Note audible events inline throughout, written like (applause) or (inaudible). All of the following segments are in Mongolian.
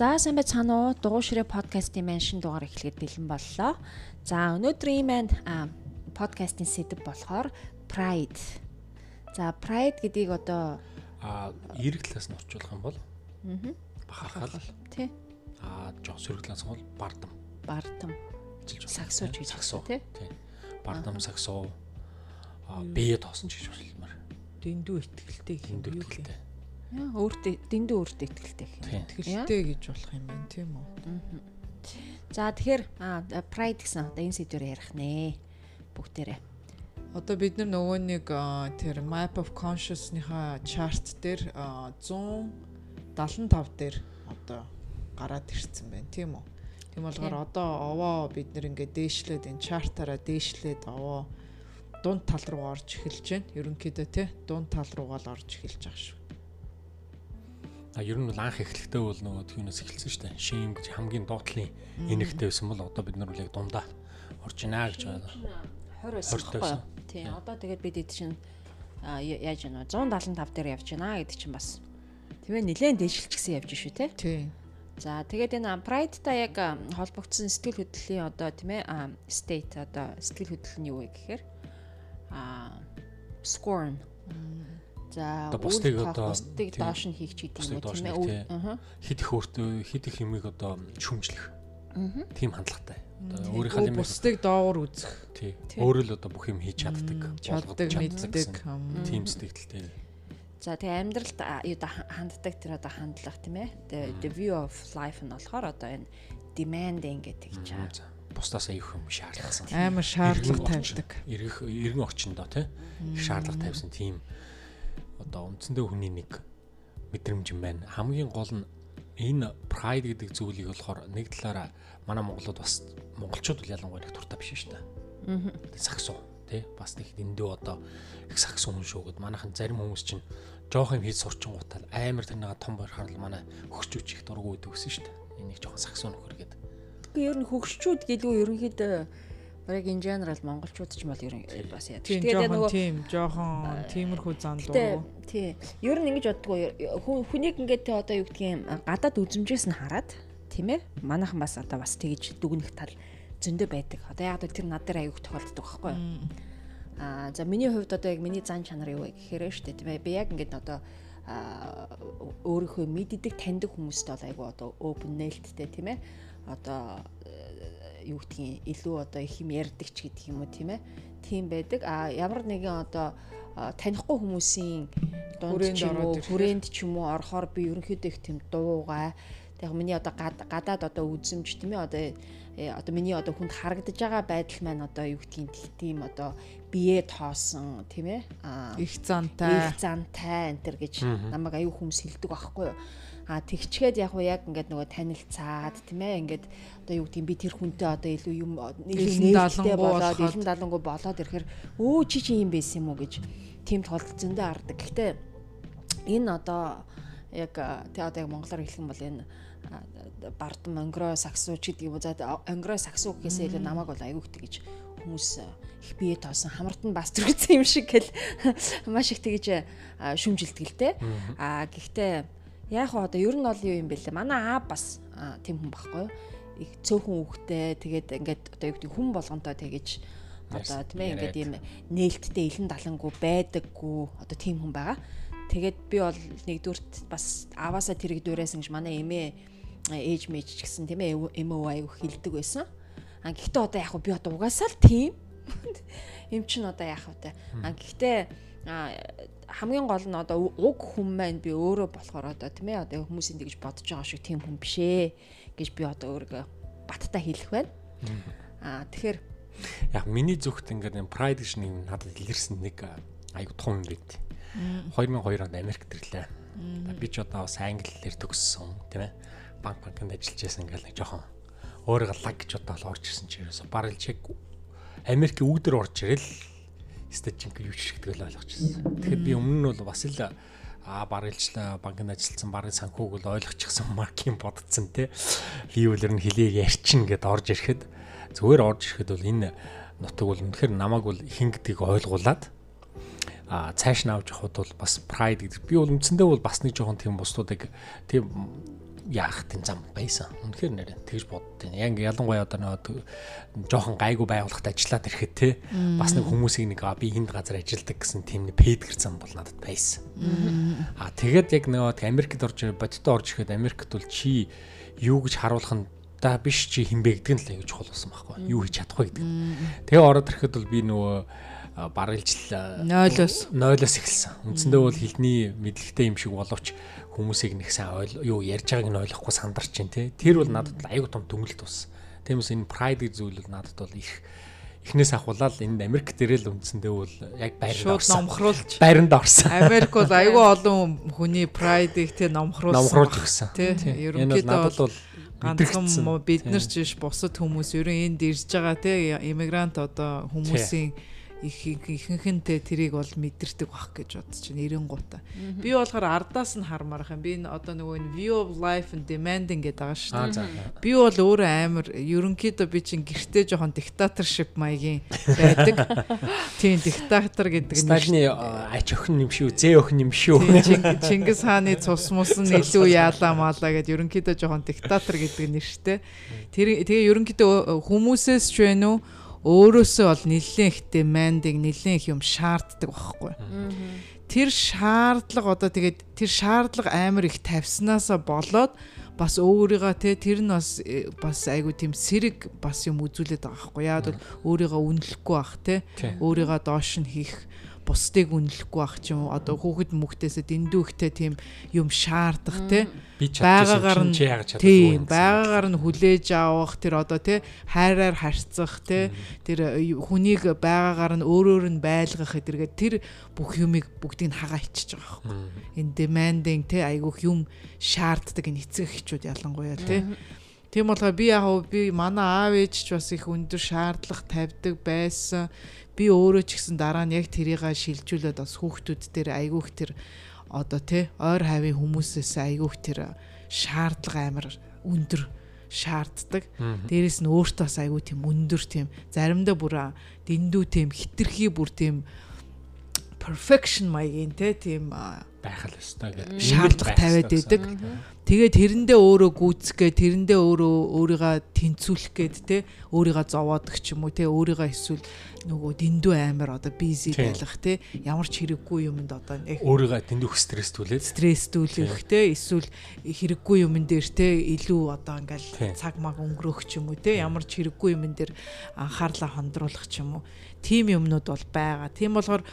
За сайн байцгаана уу? Дугуй ширээ подкастын маань шин дугаар эхлэхэд бэлэн боллоо. За өнөөдрийн маань подкастын сэдэв болохоор Pride. За Pride гэдгийг одоо а эрэг талаас нь орчуулах юм бол? Аа бахархал. Тий. А жоо сөрөг талаас нь бол бардам. Бардам. Саксууч гэж саксуу тий. Бардам саксуу а бие тоосон ч гэж болмоор дэндүү итгэлтэй дэндүү итгэлтэй яа өөртөө дэндүү өөртөө тий. Итгэлтэй гэж болох юм байна тийм үү? За тэгэхээр Pride гэсэн одоо энэ сэдвээр ярих нэ бүгдээрээ. Одоо бид нар нөгөө нэг тэр Map of Conscious-ныхаа chart дээр а, 175 дээр одоо гараад ирсэн байна тийм үү. Тийм болохоор одоо овоо бид нар ингээд дээшлээд энэ chart-аараа дээшлээд овоо дунд тал руу орж эхэлж байна. Ерөнхийдөө тий дунд тал руугаа л орж эхэлж байгаа шүү. А ер нь бол анх эхлэхдээ бол нөгөө түүнээс эхэлсэн шүү дээ шим гэж хамгийн доотлын энэгтэй байсан бол одоо бид нар үл яг дундаа орж ийна гэж байна 20 байсан 20 байхгүй юу? Тий. Одоо тэгээд бид эд чинь яаж яана 175 дээр явж байна гэдэг чинь бас тийм ээ нэлээд дэвшилчихсэн явж шүү те. Тий. За тэгээд энэ Pride та яг холбогдсон сэтгэл хөдлөлийн одоо тийм ээ state одоо сэтгэл хөдлөл нь юу вэ гэхээр а scorn За Одоо бусдыг одоо бусдыг тийм, доош нь хийх ч гэдэг юм тийм ээ. хит их өөртөө хит их юмыг одоо шүмжлэх. Тийм хандлагатай. Одоо өөрийнхөө Өө юм бусдыг доогуур үзэх. Тий. Өөрөө л одоо бүх юм хийж чаддаг чаддаг мэддэг. тийм сэтгэлтэй. За тэгээ амьдралд да ханддаг тэр одоо хандлага тийм ээ. The, view of life нь болохоор одоо энэ demanding гэдэг. За, бусдаас аюух юм шаардлагасан. Амар шаардлага тавьдаг. эргэн орчиндоо тий. Их шаардлага тавьсан тийм одоо үндсэндээ хүний нэг мэдрэмж юм байна. Хамгийн гол нь энэ pride гэдэг зүйлийг болохоор нэг талаараа манай монголууд бас монголчууд бол ялангуяа их дуртай биш шүү дээ. Аа. Саксуу тий бас нэг дэндүү одоо их саксуу хүн шүү гэд манайхан зарим хүмүүс чинь жоох юм хийж сурчин гутал амар тэрнээ том байхаар л манай хөгчүүч их дургу өгдөг гэсэн шүү дээ. Энийг жоохон саксуу нөхөр гэдэг. Гэхдээ ер нь хөгшчүүд гэлгүй ерөнхийдөө бараг in general монголчууд ч юм бол ерөн бас яадаг. Тэгээд жоохон тийм жоохон тиймэрхүү зан дуу. тий. Ер нь ингэж боддгоо хүн хүнийг ингээд те одоо юу гэдгийг гадаад үзмжээс нь хараад тийм ээ. Манайхан бас одоо бас тэгж дүгнэх тал зөндөө байдаг. Одоо яг тэр над дээр аяуг тохиолддог байхгүй юу? Аа за миний хувьд одоо яг миний зан чанар юу вэ гэхээр дээ тийм ээ. Би яг ингээд одоо өөрийнхөө мэддэг таньдаг хүмүүст бол айгу одоо open nältтэй тийм ээ. Одоо э, юу гэдгийг илүү одоо их юм ярьдаг ч гэдэг юм уу тийм ээ. Тийм байдаг. А ямар нэгэн одоо танихгүй хүмүүсийн дунд ч юм уу хүрээнд ч юм уу орохоор би ерөнхийдөө их тийм дуугай яг миний одоо гад- гадаад одоо үзэмж тийм ээ одоо э, одоо миний одоо хүнд харагдаж байгаа байдал маань одоо юу гэдгийг тийм одоо бие тоосон тийм ээ Их зантай. их зантай энэ төр гэж намайг аюу хүмүүс хэлдэг байхгүй юу. А тэгчгээд яг уу яг ингээд нөгөө танилцаад тийм ээ ингээд одоо юу гэдгийг би тэр хүнтэй одоо илүү юм Илэн нээлттэй болоод илэн далангуй болоод ирэхээр өө чи чи юм байсан юм уу? гэж тийм тохиолдол зөндөө хардаг. Гэхдээ энэ одоо яг тий одоо яг монголоор хэлэх юм бол энэ бардам онгроо саксуу ч гэдэг юм уу? За онгроо саксуу гэхээсээ илүү намайг бол гэдэг гэж хүмүүс их бие тоосон. Хамарт нь бас төрөгцсөн юм шиг гэл (laughs) маш их тэгж шүмжилдэг л те а гэхдээ яг одоо ер нь бол юу юм бэ лээ манай аа бас тийм хүн байхгүй юу их цөөхөн үхтэй тэгээд ингээд одоо юу гэдэг хүн болгонтой тэгэж одоо тийм ээ ингээд юм нээлттэй илэн далангуу байдаггүй одоо тийм хүн байгаа. Тэгээд би бол нэгдүгürt бас аваасаа тэрэг дүүрээсэн гэж манай эмээ ээж мэж ч гэсэн тийм ээ эмээ аяг хилдэг байсан. А гэхдээ одоо яг би одоо угаасаа л тийм (laughs) эм чин одоо яах вэ? А гэхдээ хамгийн гол нь одоо уг хүн маань би өөрөө болохоор одоо тийм ээ одоо хүмүүсийн тэгж бодож байгаа шиг тийм хүн биш ээ гэж би одоо өөрийгөө баттай хэлэх байна. А тэгэхээр Яг миний зүгт ингээд энэ Pride гэж нэг надад илэрсэн нэг аюу том юм байт. 2002 онд Америкт ирлээ. Би ч одоо бас англи хэлээр төгссөн тийм ээ. Банк банкнд ажиллаж байсан ингээл нэг жоохон өөрийгөө лаг гэж бодоод орж ирсэн чи ерөөсө бараг л чиг Америкийн үүдэр орж ирэл стажинг юу ч шигдэг л ойлгочихсон. Тэгэхээр би өмнө нь бол бас л а барилжлаа банкнд ажилласан барыг санхүүг бол ойлгочихсон маркийн бодцсон те хийвэлэр нь хилийг ярьчин гэд орж ирэхэд зүгээр орж ирэхэд бол энэ нутаг бол үнэхээр намайг бол хин гэдгийг ойлгуулад а цааш нь авч явахд бол бас pride гэдэг би бол үндсэндээ бол бас нэг жоохон тийм бусдуудыг тийм яах тийм зам байсан. Үнэхээр нэрэ тэгж боддیں۔ Яг ялангуяа одоо нэг жоохон гайгүй байгууллагт ажиллаад ирэхэд те бас нэг хүмүүсийг нэг би энд газар ажилладаг гэсэн тийм нэг пэдгэр зам бол надад байсан. Аа тэгээд яг нэг Америкт орж бодитоо орж ирэхэд Америкт бол чи юу гэж харуулах нь да биш чи хинбэ гэдэг нь л аягүй чухал болсон байхгүй юу хийж чадахгүй гэдэг. Тэгээ ороод ирэхэд бол би нөгөө бараг ижил нойлоос нойлоос эхэлсэн. Үндсэндээ бол хилний мэдлэгтэй юм шиг боловч хүмүүсийг нэг сайн ойл юу ярьж байгааг нь ойлгохгүй сандарч чинь тий. Тэр бол надад аягүй том дүнэлт болсон. Тиймээс энэ pride гэж зүйл бол надад бол их эхнээс ахуулаад энэ Америк дээрээ л үндсэндээ бол яг байранд орсон. Номхруулж. Байранд орсон. Америк бол (laughs) аягүй олон хүний pride-ийг тий номхруулсан. Номхруулж өгсөн. Тий. Ерөнхийдөө бол ганцхан бид нар ч биш бусад хүмүүс ерөн энд ирж байгаа тий иммигрант одоо хүмүүсийн их ихэнхэнтэй тэрийг бол мэдэрдэг бах гэж бодож байна 90 гута. Би болохоор ардаас нь хармаарах юм. Би одоо нөгөө энэ view of life and demanding гэдэг байгаа шүү дээ. Би бол өөрөө амар ерөнхийдөө би чинь гэртээ жоохон диктаторшип маягийн байдаг. (laughs) Тийм диктатор гэдэг нь Сталины ач охин юм шүү, зээ охин юм шүү. Чингис хааны цус мус нь илүү яалаа маалаа гэд ерөнхийдөө жоохон диктатор гэдэг нэрштэй. Тэр тэгээ ерөнхийдөө хүмүүсээс ч вэ нүү өөрөөсөө бол нэлээд их демандинг нэлээд их юм шаарддаг байхгүй. Тэр шаардлага одоо тэгээд тэр шаардлага амар их тавьснаасаа болоод бас өөрийгөө те тэр нь бас э, бас айгу тийм сэрэг бас юм үзүүлээд байгаа байхгүй. Яг бол өөрийгөө үнэлэхгүй бах те. Өөрийгөө доош нь хийх бусдыг үнэлэхгүй байх ч юм одоо хүүхэд мөхтөөсөө дэндүү ихтэй тийм юм шаардах те. Байгаагаар нь тийм байгаагаар нь хүлээж авах тэр одоо те хайраар харьцах те. Тэр э, хүнийг байгаагаар нь өөрөөр нь байлгах гэдэргээ тэр бүх юмыг бүгдийг нь хагаа ичиж байгаа байхгүй энэ demanding те айгүйх юм шаарддаг энэ эцэг эхчүүд ялангуяа те Тийм болохоор би яг би манай аав ээж ч бас их өндөр шаардлага тавьдаг байсан би өөрөө ч гэсэн дараа нь яг тэрийг шилжүүлээд бас хүүхдүүд дээр айгүйх тэр одоо тий ойр хавийн хүмүүсээс айгүйх тэр шаардлага амар өндөр шаарддаг. Дээрэс нь өөртөө бас айгүй тийм өндөр тийм заримдаа бүр дэндүү тийм хитрхи бүр тийм perfection маягийн те тийм байх л өстой гэдэг шаардлага тавиад байдаг. Тэгээд тэрэндээ өөрөө гүйцэхгээ тэрэндээ өөрөө өөрийгөө тэнцүүлэх гээд те өөрийгөө зовоодог ч юм уу те өөрийгөө эсвэл нөгөө дэндүү амар одоо бизи байлгах те ямар ч хэрэггүй юмд одоо өөрийгөө дэндүү стресстүүлээд стресстүүлэх те эсвэл хэрэггүй юмн дээр те илүү одоо ингээл цаг маг өнгөрөх ч юм уу те ямар ч хэрэггүй юмн дээр анхаарлаа хондруулах ч юм уу. Тийм юмнууд бол байгаа. Тийм болохоор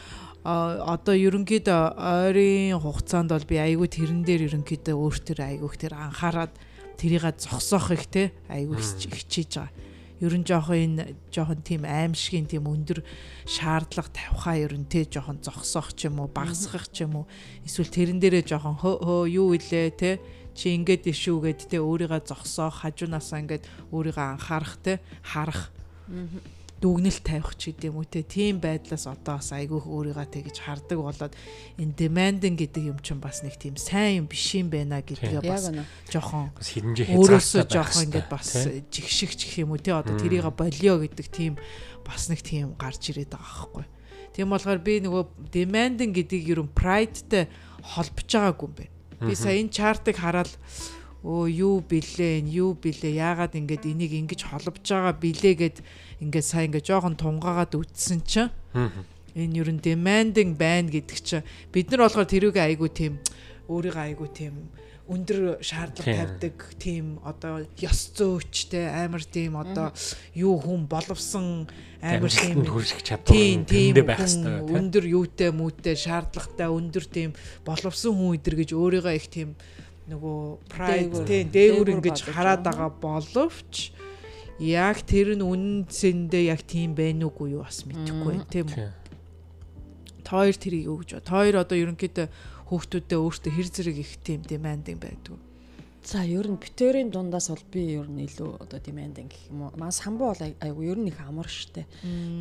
одоо ерөнхийдөө ойрын хугацаанд бол би айгүй тэрэн дээр ерөнхийдөө өөртөө айгүйх тэр анхаарад тэрийг зогсоох их те айгүй хичээж байгаа. Ер нь жоохон энэ жоохон тийм аимшигын тийм өндөр шаардлага тавихаа ер нь те жоохон зогсоох ч юм уу багасгах ч юм уу эсвэл тэрэн дээрээ жоохон хөө юу илээ те чи ингээд ишүү гэд те өөрийгөө зогсоох хажуунаасаа ингээд өөрийгөө анхаарах те харах дүгнэлт тавих ч гэдэм үү те. Тийм байдлаас одоо бас айгүйх өөрийгөө тэгж хардаг болоод энэ demanding гэдэг юм чинь бас нэг тийм сайн юм биш юм байна гэдгээ бас жоохон өөрөөсөө жоохон ингээд бас жигшиг ч гэх юм уу те. Одоо тэрийг болио гэдэг тийм бас нэг тийм гарч ирээд байгаа байхгүй. Тийм болохоор би нөгөө demanding гэдгийг ер нь prideтэй холбож байгаагүй юм байна. Би сая энэ чартыг хараад өө юу бэлээ юу бэлээ? Яагаад ингэж энийг ингэж холбож байгаа бэлээ гэд ингээд сая ингээд жоохон тунгаагаад үтсэн чинь энэ юу н demanding байна гэдэг чинь бид нар болохоор тэрүүгээ айгу тийм өөрийгөө айгу тийм өндөр шаардлага тавьдаг тийм одоо ёс зөөчтэй амар тийм одоо юу хүн боловсон амар тийм хөрсөх чадвар тийм байх хэрэгтэй өндөр юутэй мүүтэй шаардлагатай өндөр тийм боловсон хүн өдр гэж өөрийгөө их тийм нөгөө pride тийм дээгүр ингэж хараад байгаа боловч яг тэр нь үнэндээ яг тийм байна уугүй юу бас мэдэхгүй байна тийм үү. Тоор тэрийг ба. Тоор одоо ерөнхийдөө хүүхдүүдээ өөртөө хэр зэрэг их тийм демандинг байдаг. За ер нь битэрийн дундаас бол би ер нь илүү одоо демандинг гэх юм уу. Маа самбуу бол айгу ер нь их амар штэ.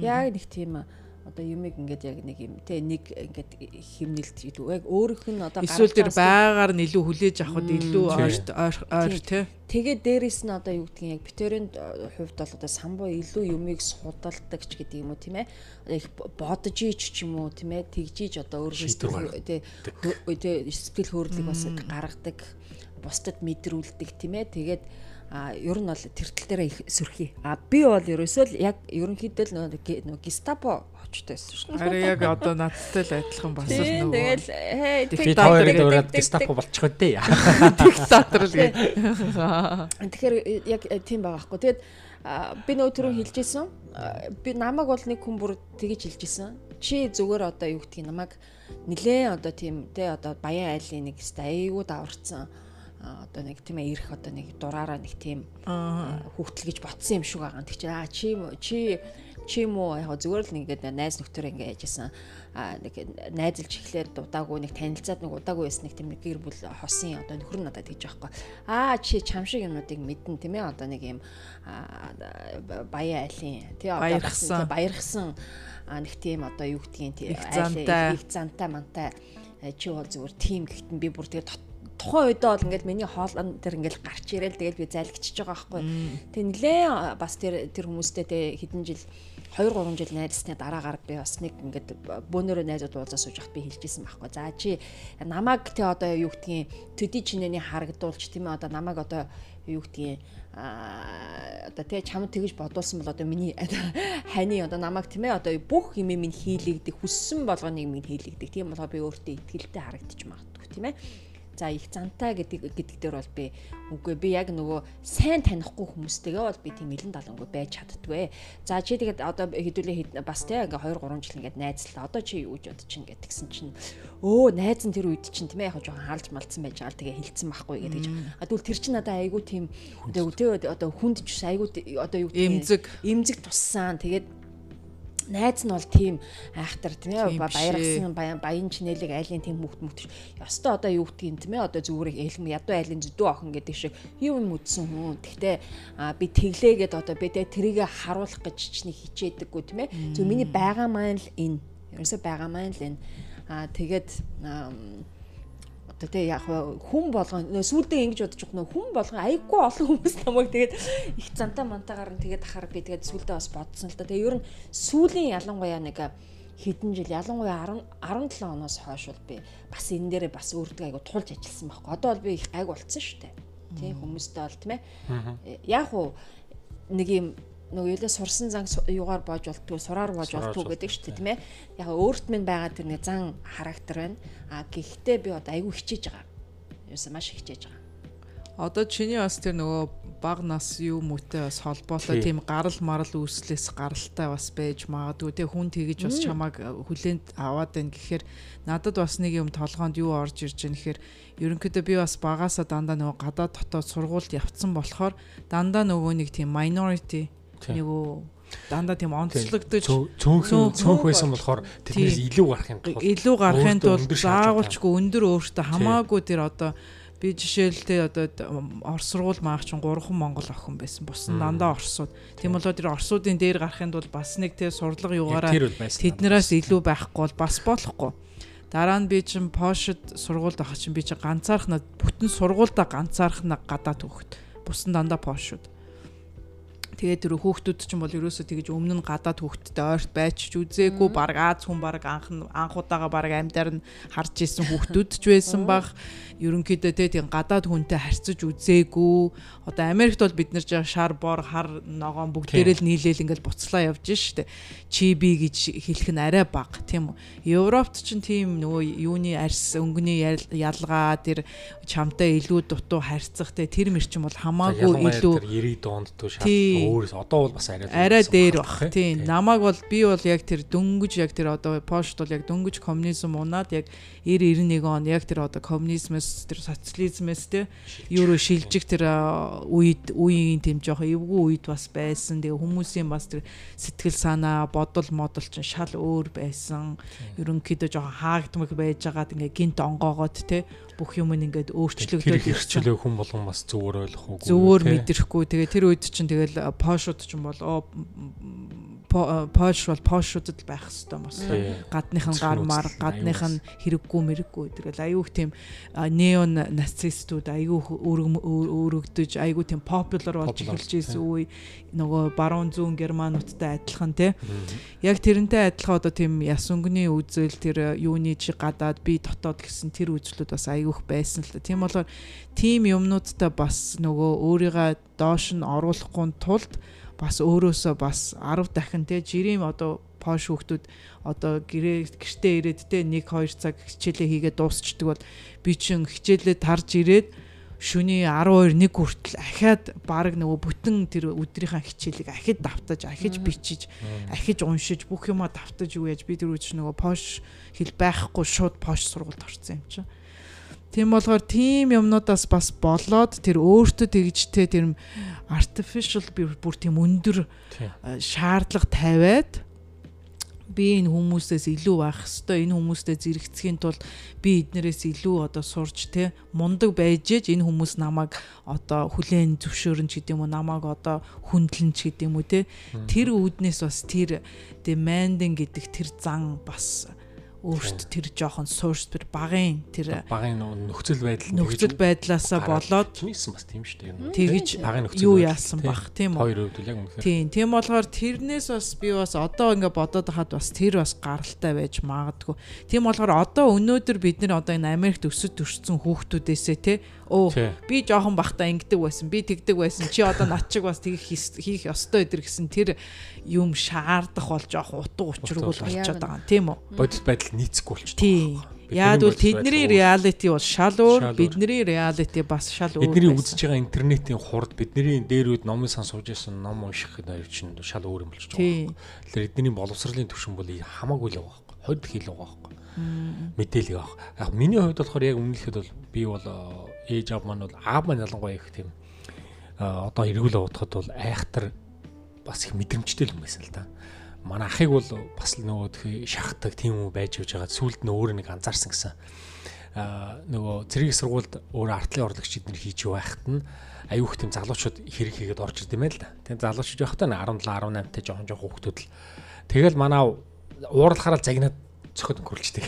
Яг нэг тийм одоо юмыг ингээд яг нэг юм те нэг ингээд химнэлт илүү. Яг өөрийнх нь одоо эсвэл тэр байгаар нь илүү хүлээж авахд илүү ойрт ойр те тэгээд дээрэс нь одоо юу гэдгийг яг битэрийн хувьд бол одоо самбуу илүү юмыг судалдаг ч гэдэг юм уу тийм ээ? Их бодож ич ч юм уу тийм ээ? Тэгжиж одоо өөрөөсөө те те сэтгэл хөдлөлийг бас гаргадаг бусдад мэдрүүлдэг тийм ээ. Тэгээд а ер нь бол тэртэл дээр их сөрхий. А би бол ерөөсөө л яг ерөнхийдөө л нөгөө гестапо очтой байсан шүү. Харин яг одоо надтай л адилхан бас л нөгөө. Тэгэл би хоёрыг ураад гестапо болчихгоо дээ. Диктатор (laughs) л гээ. Тэгэхээр яг тийм байгаа хгүй. Тэгээд би нөгөө түрүү хэлжсэн. Би намайг бол нэг хүн бүр тэгэж хэлжсэн. Чи зүгээр одоо юу гэдгийг намайг нилээ одоо тийм те одоо баян айлын нэг стай айгуу даварцсан одоо нэг тийм ээ ирэх одоо нэг дураараа нэг тийм хүүхдэл гэж ботсон юм шиг байгаа. Тэг чи аа чи чи чи юм уу яг зүгээр л ингээд найз нөхдөр ингээд яжсэн а нэг найзалж ихлээр дудаагүй нэг танилцаад нэг удаагүй байсан нэг тийм гэр бүл хосын одоо нөхөр надад тэгж байхгүй. Аа чи чам шиг юмнуудыг мэдэн тийм ээ одоо нэг юм баяа айлын тий баярхсан. баярхсан нэг тийм одоо юу гэдгийг тий айлын их зантай мантай чи бол зүгээр тим гэхдээ би бүр тэгээ тухайн үедээ бол ингээл миний хоолн тэр ингээл гарч ирээл тэгэл би зайлгчиж байгаа байхгүй. Тэг нилээ бас тэр тэр хүмүүстэй тэ хэдэн жил 2 3 жил найзсны дараагаар би бас нэг ингээд бөөнөрөө найзууд уулзаа сууж хат би хэлжсэн байхгүй. За чи намайг тэ одоо юу гэдгийг төдий чинээний харагдуулж тийм ээ одоо намайг одоо юу гэдгийг а одоо тэ чамд тэгж бодуулсан бол одоо миний (laughs) хани одоо намайг тийм ээ одоо бүх юм минь хийлэгдэх хүссэн болгоныг минь хийлэгдэх тийм болохоор би өөртөө ихтгэлтэй харагдчих магадгүй тийм ээ За их зантай гэдэг гэдэг дээр бол би үгүй би яг нөгөө сайн танихгүй хүмүүстэйгээ бол би тийм илэн далангүй байж чаддгүй. За чи тэгээд одоо хэдүүлээ бас тийм ингээ 2 3 жил ингээд найзлаа. Одоо чи юу гэж бодож чинь гэдэг гисэн чинь өө найз нь тэр үед чинь тийм ээ яг жоохон хаалж малцсан байж байгаа л тэгээ хилцсэн байхгүй гэдэг чинь. А тэгвэл тэр чинь надаа айгүй тийм одоо хүнд ч айгүй одоо юу гэдэг имзэг имзэг туссан. Тэгээд найз нь бол тийм айхтар тийм ээ баяргсан баян чинэлэг айлын тийм хөвгт мөвт ёстой одоо юу гэдгийг тийм ээ одоо зүгээр элэм ядуу айлын зүдүү охин гэдэг шиг юм мэдсэн хүн. Гэхдээ би тэглээгээд одоо би тэрийг харуулах гэж чинь хичээдэггүй тийм ээ. Зөв миний байгаа маань л энэ. Ерөөсөө байгаа маань л энэ. Аа тэгээд одоо тий яг хүн болгон сүулдэ ингэж бодож байгаа хүн болгон айгүй олон хүмүүс намайг тэгээд их зантаа мантаагаар нь тэгээд ахаар би тэгээд сүулдэ бас бодсон л да. Тэгээд ер нь сүүлийн ялангуяа нэг хэдэн жил ялангуяа 10 17 оноос хойш бол би бас энэ дээрээ бас өөртөө айгу тулж ажилласан байхгүй. Одоо бол би их гайг болцсон шүү дээ. Тий хүмүүстэй бол тийм ээ. Яг уу нэг юм нөгөө юулаа сурсан зан юугаар боож болтгүй сураар боож болтгүй гэдэг шүү дээ тийм ээ. Яг өөрт минь байгаа тэр нэг зан характер байна. А гэхдээ би одоо айгүй хичээж байгаа. Юусе маш хичээж байгаа. Одоо чиний бас тэр нөгөө баг нас юу мүтэй бас холбоотой тийм гарал марал үүслээс гаралтай бас байж магадгүй те хүн тэгэж бас чамааг хүлээнд аваад байна гэхээр надад бас нэг юм толгоонд юу орж ирж байна гэхээр ерөнхийдөө би бас багасаа дандаа нөгөө гадаад дотоод сургуульд явцсан болохоор дандаа нөгөө нэг тийм minority Нөгөө дандаа тийм онцлогдож цөөнх цөөнх байсан болохоор тэрнээс илүү гарахын тулд илүү гарахын тулд заавалчгүй өндөр өөртөө хамаагүй тэр одоо би жишээлтэй одоо орос сургууль маах чинь 3хан монгол охин байсан. Бус нь дандаа орсууд. Тийм болоо тэр орсуудын дээр гарахын тулд бас нэг тэр сурлага югаараа тэднээс илүү байхгүй бол бас болохгүй. Дараа нь би чинь Пошд сургуульд авах чинь би чинь ганцаархнаа бүтэн сургуульдаа ганцаархнаа гадаад хөөхт. Бус нь дандаа Пошд. Тэгээд тэр хүүхдүүд ч юм бол ерөөсөө тэгэж өмнө нь гадаад хүүхдтэй ойрт байж ч үзээгүй баг Аз хүн баг анх анх удаага баг амьдаар нь харж исэн хүүхдүүд ч байсан баг ерөнхийдөө тийм гадаад хүнтэй харьцаж үзээгүй. Одоо Америкт бол бид нар жаа шар бор хар ногоон бүгдээрээ л нийлээл ингээл буцлаа явж штэ. Чи би гэж хэлэх нь арай бага тийм үү. Европт ч тийм нөгөө юуны арьс өнгөний ялгаа тэр чамтай илүү дутуу харьцах тэр мэрчим бол хамаагүй илүү 90 доонддуу шал өөрөөс одоо бол бас арай арай дээр баг. Тийм намайг бол би бол яг тэр дөнгөж яг тэр одоо Польшд бол яг дөнгөж коммунизм унаад яг 90 91 он яг тэр одоо коммунизмээс тэр социализмээс те евро шилжих тэр үед үеийн тэм жоох эвгүй үед бас байсан. Тэгээ хүмүүсийн бас тэр сэтгэл санаа, бодол модол чинь шал өөр байсан. Ерөнхийдөө жоох хаагдмаг байж байгаад ингээ гинт онгоогоод те бүх юм ингээд өөрчлөгдөж ирчихлээ хүн болгон бас зүгээр ойлгох уу зүгээр мэдрэхгүй тэгээ тэр үед чинь тэгэл пошууд чинь бол Польш бол Польшуудад байх хэвээр бас Тий. гадных нь Үзэх гар мар үзэл, гадных аюу нь хэрэггүй мэрэггүй тэгэл аюух тийм неон нацистууд аюух өргөдөж аюу тийм популяр болж эхэлж исэн үе. Нөгөө баруун зүүн германуудтай адилхан тий. Яг тэрнтэй адилхан одоо тийм ясунгны үзэл тэр юуны чи гадаад би дотоод гэсэн тэр үзлүүд бас аюух байсан л та. Тийм болохоор тийм юмнуудтай бас нөгөө өөрийгөө доош нь оруулахгүй тулд бас өөрөөсөө бас 10 дахин те жирийн одоо пош хүүхдүүд одоо гэрээ гэртээ ирээд те 1 2 цаг хичээлээ хийгээд дуусчдаг бол би чин хичээлээ тарж ирээд шөнийн 12 1 хүртэл ахаад баг нөгөө бүтэн тэр өдрийнхаа хичээлийг ахиж давтаж ахиж бичиж ахиж уншиж бүх юма давтаж юу яаж би тэр үуч нөгөө пош хэл байхгүй шууд пош сургуульд орсон юм чинь Тийм болохоор тийм юмнуудаас бас болоод тэр өөртөө тэгжтэй тэр artificial бүр тийм өндөр э, шаардлага тавиад би энэ хүмүүсээс илүү байх хэвээр энэ хүмүүстэй зэрэгцхийн тулд би эднэрээс илүү одоо сурч те мундаг байж ээж энэ хүмүүс намайг одоо хүлээн зөвшөөрөн ч гэдэм үү намайг одоо хүндлэн ч гэдэм үү те тэр үүднээс бас тэр demanding гэдэг тэр зан бас өөрт тэр жоохон source тэр багын тэр багын нөхцөл байдал нөхцөл байдлаасаа болоод чинийсэн бас тийм шүү дээ. тэгж багын нөхцөл юу яасан бах тийм үү? Хоёр хувьд л яг үнэхээр. Тийм, тийм болохоор тэрнээс бас би бас одоо ингээ бодоод хахад бас тэр бас гаралтай байж магадгүй. Тийм болохоор одоо өнөөдөр бид нэр одоо энэ Америкт өсөд төрсэн хүүхдүүдээсээ те өө би жоохон бахта ингэдэг байсан, би тэгдэг байсан. Чи одоо над чиг бас тэгэх хийх ёстой өдр гэсэн тэр юм шаардах бол жоохон утга учиргүй болчиход байгаа юм, тийм үү? бодит байдал нийцэхгүй. Тийм. Бидний Яг бол тэдний реалити бол шал өөр, бидний реалити бас шал өөр. Бидний байсан. үзэж байгаа интернетийн хурд бидний дээрүүд номын сан сууж исэн ном унших хоёр чинь шал өөр юм болчихж байгаа. Тэгэхээр эдний боловсролын төвшин бол хамаагүй л байгаа. Хойд хил байгаа байхгүй. Мэдээлэл авах. Яг миний хувьд болохоор яг өмнөлөхэд бол би бол э, ээж аав маань бол аав маань ялангуяа их тийм э, одоо эргүүл удахад бол айхтар бас их мэдрэмжтэй л байсан л да. Манай ахыг бол бас л нөгөө шахдаг тийм үү байж явж байгаа. Сүүлд нь өөр нэг анзаарсан гэсэн. Аа нөгөө зэрэг сургуульд өөр артлын орлогч эднэр хийж байхад нь аюух тийм залуучууд хэрэг хийгээд орж ирд юм байл да. Тэгээ залуучууд явахдаа 17 18 та жоохон жоохон хүүхдүүд л тэгэл манай уурлахаараа загнаад цохид өнгөрлждэг.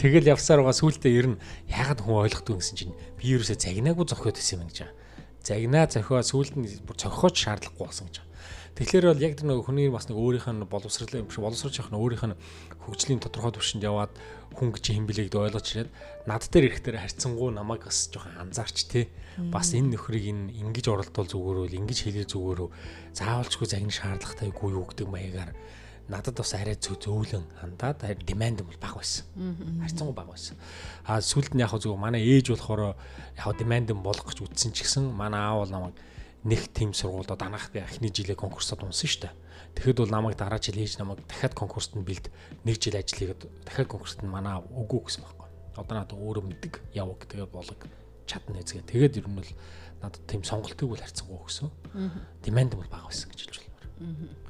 Тэгэл явсаар байгаа сүултээ ер нь яагаад хүн ойлгохгүй гэсэн чинь би ерөөсөө загнаагүй зохиод байсан юм гэж. Загнаа зохио сүулт нь бүр цохиоч шаардлагагүй болсон гэж. Тэгэхээр бол яг тэр нэг хүний бас нэг өөрийнх нь боловсрол юм шиг боловсролч явах нь өөрийнх нь хөгжлийн тодорхой түвшинд яваад хүн гэж юм билээ гэдээ ойлгож ирээд над дээр ирэхээр харьцангуй намайг бас жоохон анзаарч те бас энэ нөхрийг энэ ингэж оролдвол зүгээр үл ингэж хэлээ зүгээр үү заавалчгүй загнах шаардлагатайгүй юу гэдэг маягаар надад бас арай зөө зөөлөн хандаад demand бол бага байсан. Харьцангуй бага байсан. А сүлд нь яг зөв манай ээж болохоор яг demand болох гэж үтсэн ч гэсэн манай аав бол намайг нэг тим сургуульд анх эхний жилээ конкурсод унсан шүү дээ. Тэгэхэд бол намайг дараа жил ээж намайг дахиад конкурсод нь бэлд нэг жил ажил хийгээд дахиад конкурсод нь манай үгүй гэсэн байхгүй. Одоо надад өөрөө мэддэг яв тэгээд болог чадна эзгээ. Тэгээд ер нь бол надад тийм сонголтыг бол харьцангуй өгсөн. Demand бол бага байсан гэж хэлж байна.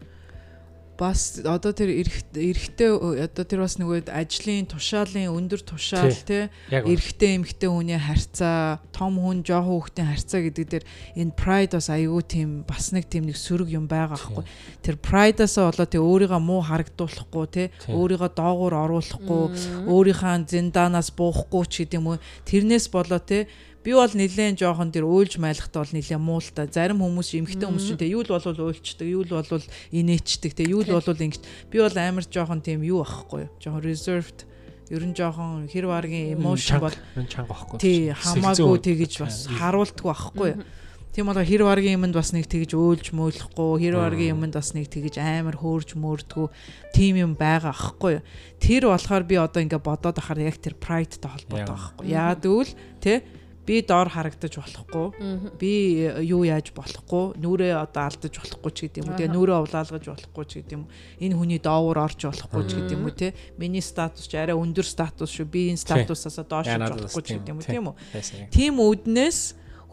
Бас одоо тэр эрэгтэй одоо тэр бас нөгөө ажлын тушаалын өндөр тушаал те эрэгтэй эмэгтэй хүний харьцаа том хүн жоохон хүүхдийн харьцаа гэдэг дээр энэ pride бас аягүй тийм бас нэг тийм нэг сөрөг юм байгаа байхгүй тэр pride-аас болоо тэг өөрийгөө муу харагдуулахгүй те өөрийгөө доогуур оруулахгүй өөрийнхөө зиндаанаас буухгүй ч гэдэм үү тэрнээс болоо те би бол нилээн жоохон тэр уйлж майлахтаа бол нилээн муу л та. Зарим хүмүүс эмхтэй хүмүүс чинь те юу л болвол уйлчдаг юу л болвол инээчдэг те. Юу л болвол ингэж би бол амар жоохон тийм юу ахгүй юу? Жоохон reserved ер нь жоохон хэр варгийн emotion бол чанга байхгүй. тий хамаагүй тэгэж бас харуулдаг байхгүй юу? Тийм болоо хэр варгийн юмд бас нэг тэгж өөлж мөөлөхгүй хэр варгийн юмд бас нэг тэгж амар хөөрж мөөрдгүү тийм юм байгаа аахгүй юу? Тэр болохоор би одоо ингээ бодоод ахаар яг тэр pride-тай холбоотой Яг. байхгүй яа гэвэл те би доор харагдаж болохгүй. Би э, юу яаж болохгүй? Нүрээ одоо алдаж болохгүй ч гэдэм үү тэгээ нүрээ увлаалгаж болохгүй ч гэдэм үү? Энэ хүний доовор орж болохгүй ч гэдэм үү те? Миний статус ч арай өндөр статус шүү. Би энэ статусаасаа доош болохгүй ч гэдэм үү тий. тийм үү? Тийм үднээс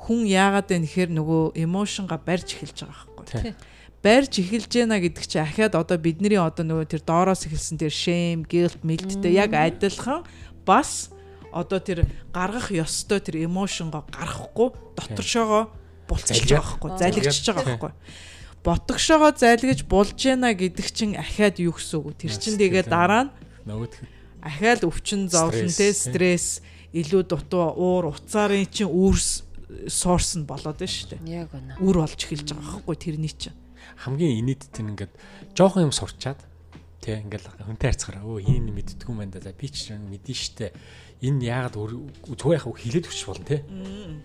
хүн яагаад вэ гэхээр нөгөө эмошнга барьж эхэлж байгаа байхгүй. Барьж эхэлж байна гэдэг чи ахаад одоо бидний одоо нөгөө тэр доороос эхэлсэн тэр shame, guilt, guilt-тэй яг адилхан бас одоо тэр гаргах ёстой тэр эмошнго гаргахгүй доторшоогоо булцчихж байгаа байхгүй Аа. залгичж байгаа байхгүй ботгошоогоо зайлгаж болж яана гэдэг чинь ахаад юу гэсэн үг. Тэр чинь тэгээ дараа нь нөгөөх ахаал өвчин зовлон Стресс, те стресс илүү дутуу уур уцаарын чинь үрс сорс нь болоод байна шүү дээ. Яг үнэ. Үр болж эхэлж байгаа байхгүй тэрний чинь. хамгийн инээдтэй нь ингээд жоохон юм сурчаад тий ингээд хүнтэй харьцахаараа өө энэ мэддэггүй юм байна да би ч мэдэн штэ энэ яагаад зүгээр яхаа хилээд өчч болно тий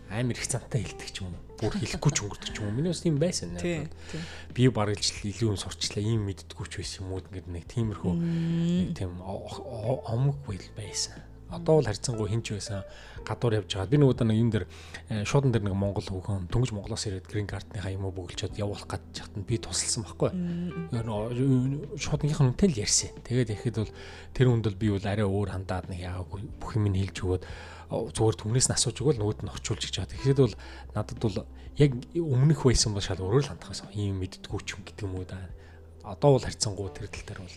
амар их цантай хилдэг ч юм уу? Бүр хэлэхгүй ч өнгөрдөг ч юм уу? Миний бас тийм байсан нэ. Би бараг л илүү юм сурчлаа. Ийм мэддэггүй ч байсан юм уу ингээд нэг тиймэрхүү нэг тийм омог байл байсан. Одоо бол харьцангуй хинч байсан гадуур явж байгаа. Би удаа нэг юм дээр э, шуудан дээр нэг монгол хүүхэн дөнгөж монголоос ирээд грин картныхаа юм уу бөглчөөд явуулах гэж яхад нь би тусалсан байхгүй. Шуудныхын үнтэй л ярьсан. Тэгээд ихэд бол тэр хүнд бол би бол арай өөр хандаад нэг яагаагүй бүх юм нь хэлж өгөөд зүгээр түнээс нь асууж өгөөл нөгөөд нь очуулж гэж байгаа тэгэхэд бол надад бол яг өмнөх байсан бол шал өөрөө л хандах байсан. Ийм мэддгүү ч юм гэдэг юм уу да. Одоо бол харьцангуй тэр тал дээр бол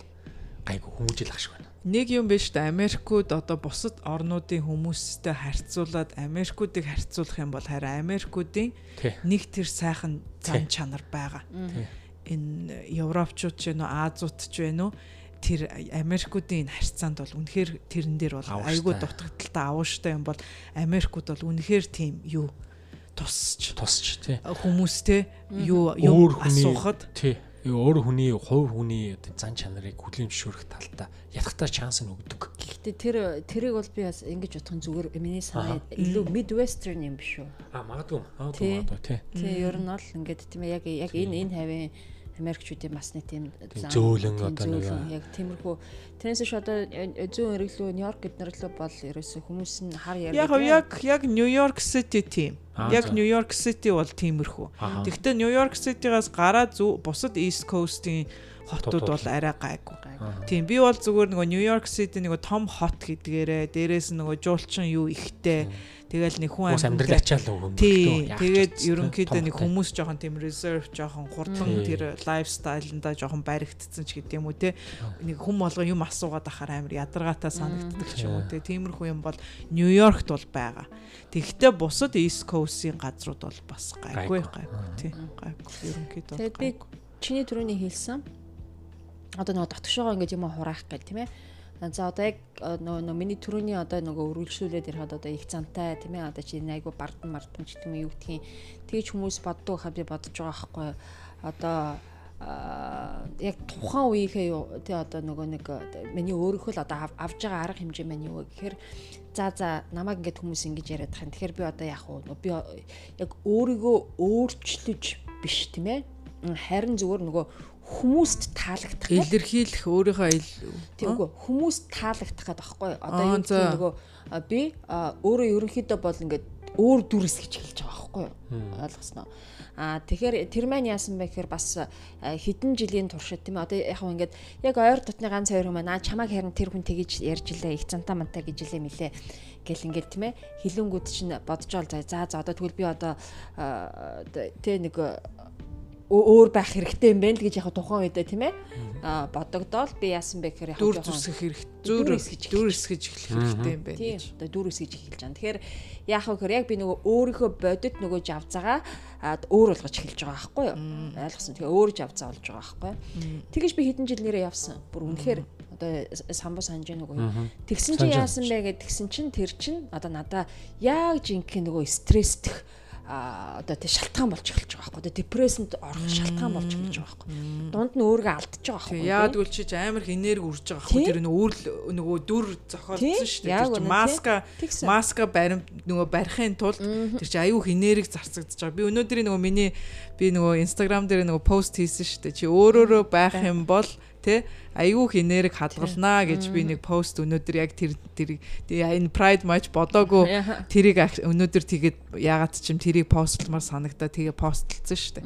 гайгүй хүмүүжил ах шиг байна. Нэг юм биш үү Америкууд одоо бусад орнуудын хүмүүстэй харьцуулаад Америкуудыг харьцуулах юм бол харин Америкуудын нэг тэр сайхан зан чанар байгаа. Энэ Европчууд ч вэ нөө Азууд ч вэ нөө тэр Америкуудын энэ харьцаанд бол үнэхээр тэрэн дээр бол айгүй дутагдaltaй авууштай юм бол Америкууд бол үнэхээр тийм юу тусч. Тусч тий. Хүмүүстэй юу хүний- асуухад тий өөр хүний хувь хүний зан чанарыг хүлээн зөвшөөрөх талдаа ядахтаа шанс нь өгдөг Гэхдээ тэр тэрийг бол би бас ингэж нь зүгээр миний санаа илүү midwestern юм биш үү? а магадгүй магадгүй Тий. тий ер нь бол ингээд тийм яг яг энэ энэ хавийн Америкчүүдийн бас нэг тийм зөөлөн одоо нэг- яг тиймэрхүү тэрнээс ш одоо зүүн эреглүү Нью-Йорк гэднэрлөө бол ерөөсө хүмүүс нь хар ярьдаг. яг яг яг Нью-Йорк Сити тийм. Яг. Нью-Йорк Сити бол тиймэрхүү. Гэхдээ Нью-Йорк Ситигаас гараад зүү бусад East Coast-ийн хотууд бол арай гайгүй. Тийм би бол зүгээр нөгөө Нью-Йорк Сити нөгөө том хот гэдгээрээ дээрээс нь нөгөө жуулчин юу ихтэй. Тэгэл нэг хүн амьдрал амьд ачаал өгөн Тий, тэгээд ерөнхийдөө нэг хүмүүс жоохон тийм reserve жоохон хурдан тэр лайфстайлнда жоохон баригдсан ч гэдэм үү те. Нэг хүм болго юм асуугаад ахаар амар ядаргаатай санагддаг ч юм уу те. Тиймэрхүү юм бол Нью-Йоркт бол байгаа. Тэгэхдээ бусад East Coast-ийн газрууд бол бас гайгүй Гайгүй. гайгүй. Тий гайгүй ерөнхийдөө Тэгээд би чиний түрүүний хэлсэн одоо нөгөө дотгошоогоо ингээд юм хураах гэх тийм ээ. За одоо яг э, нөгөө нөгөө миний түрүүний одоо нөгөө өргөлжлүүлээд ярихад одоо их зантай тийм ээ. Одоо чи айгу бардам мардам ч гэдэг юм юу гэдгийг тэгж хүмүүс боддог хаа би бодож байгаа байхгүй. Одоо аа яг тухайн үеийнхээ тий одоо нөгөө нэг э, миний өөрийнхөө л одоо ав- авж байгаа арга хэмжээ маань юу гэхээр за за намайг ингээд хүмүүс ингэж яриад тахын тэгэхээр би одоо яах вэ би э, яг өөрийгөө өөрчлөж биш тийм ээ. Харин зүгээр нөгөө хүмүүст таалагдах илэрхийлэх өөрийнхөө ил тийм үгүй хүмүүст таалагдах гэдэг байхгүй одоо юу гэх нөгөө а, би өөрөө ерөнхийдөө бол ингээд өөр дүрс гэж хэлж байгаа байхгүй ойлгосноо. А тэгэхээр тэр маань яасан бэ гэхээр бас хэдэн жилийн туршид тийм одоо яг хөө ингээд яг ойр дотны ганц хоёр хүмүүс аа чамайг харин тэр хүн тэгэж ярьж илээ их цантаа мантаа гэж илээ мэлээ гэл ингээд тийм ээ хилэнгүүд чинь бодож ол за за одоо тэгвэл би одоо тэ нэг өөр байх хэрэгтэй юм байна л гэж яг тухайн үедээ тийм ээ а бодогдоол би яасан бэ гэхээр яг дүр жоохон- зүсгэх хэрэг Дүр зүр дүр эсгэж эхлэх хэрэгтэй юм байна Тийм. гэж. Одоо дүүр эсгэж эхэлж байгаа. Тэгэхээр яах вэ гэхээр яг би нөгөө өөрийнхөө бодит нөгөө жавцаага а, өөр болгож эхэлж байгаа байхгүй юу? Ойлгосон. Тэгээ өөр жавцаа болж байгаа байхгүй юу? Тэгэж би хэдэн жил нэрээ явсан. Бүр үнэхээр одоо самбо санаж нөгөө юу. Тэгсэн чинь яасан бэ гэд тэгсэн чинь тэр чинь одоо надаа яг жинхэнэ нөгөө стресстэх одоо тий шалтгаан болж эхэлж байгаа байхгүй. Депрессэнд орох шалтгаан болж эхэлж байгаа байхгүй. Дунд нь өөрийгөө алдчихж байгаа байхгүй. яад үл чи амар их энерги үрж байгаа хөө тэр нөгөө үр нөгөө дүр зохиолдсон шүү дээ. Тэр чи маска маска барим нөгөө барихын тулд тэр чи аюух энерги зарцагдаж байгаа. Би өнөөдрийн нөгөө миний би нөгөө инстаграм дээр нөгөө пост хийсэн шүү дээ. Чи өөрөөрөө байх юм бол тэ аюух энерги хадгалнаа гэж би нэг пост өнөөдөр яг тэр тэр энэ pride match бодоогүй. Тэрийг өнөөдөр тэгээд ягаад ч юм тэрийг постлмаар санагдаа тэгээ постлцсон шүү дээ.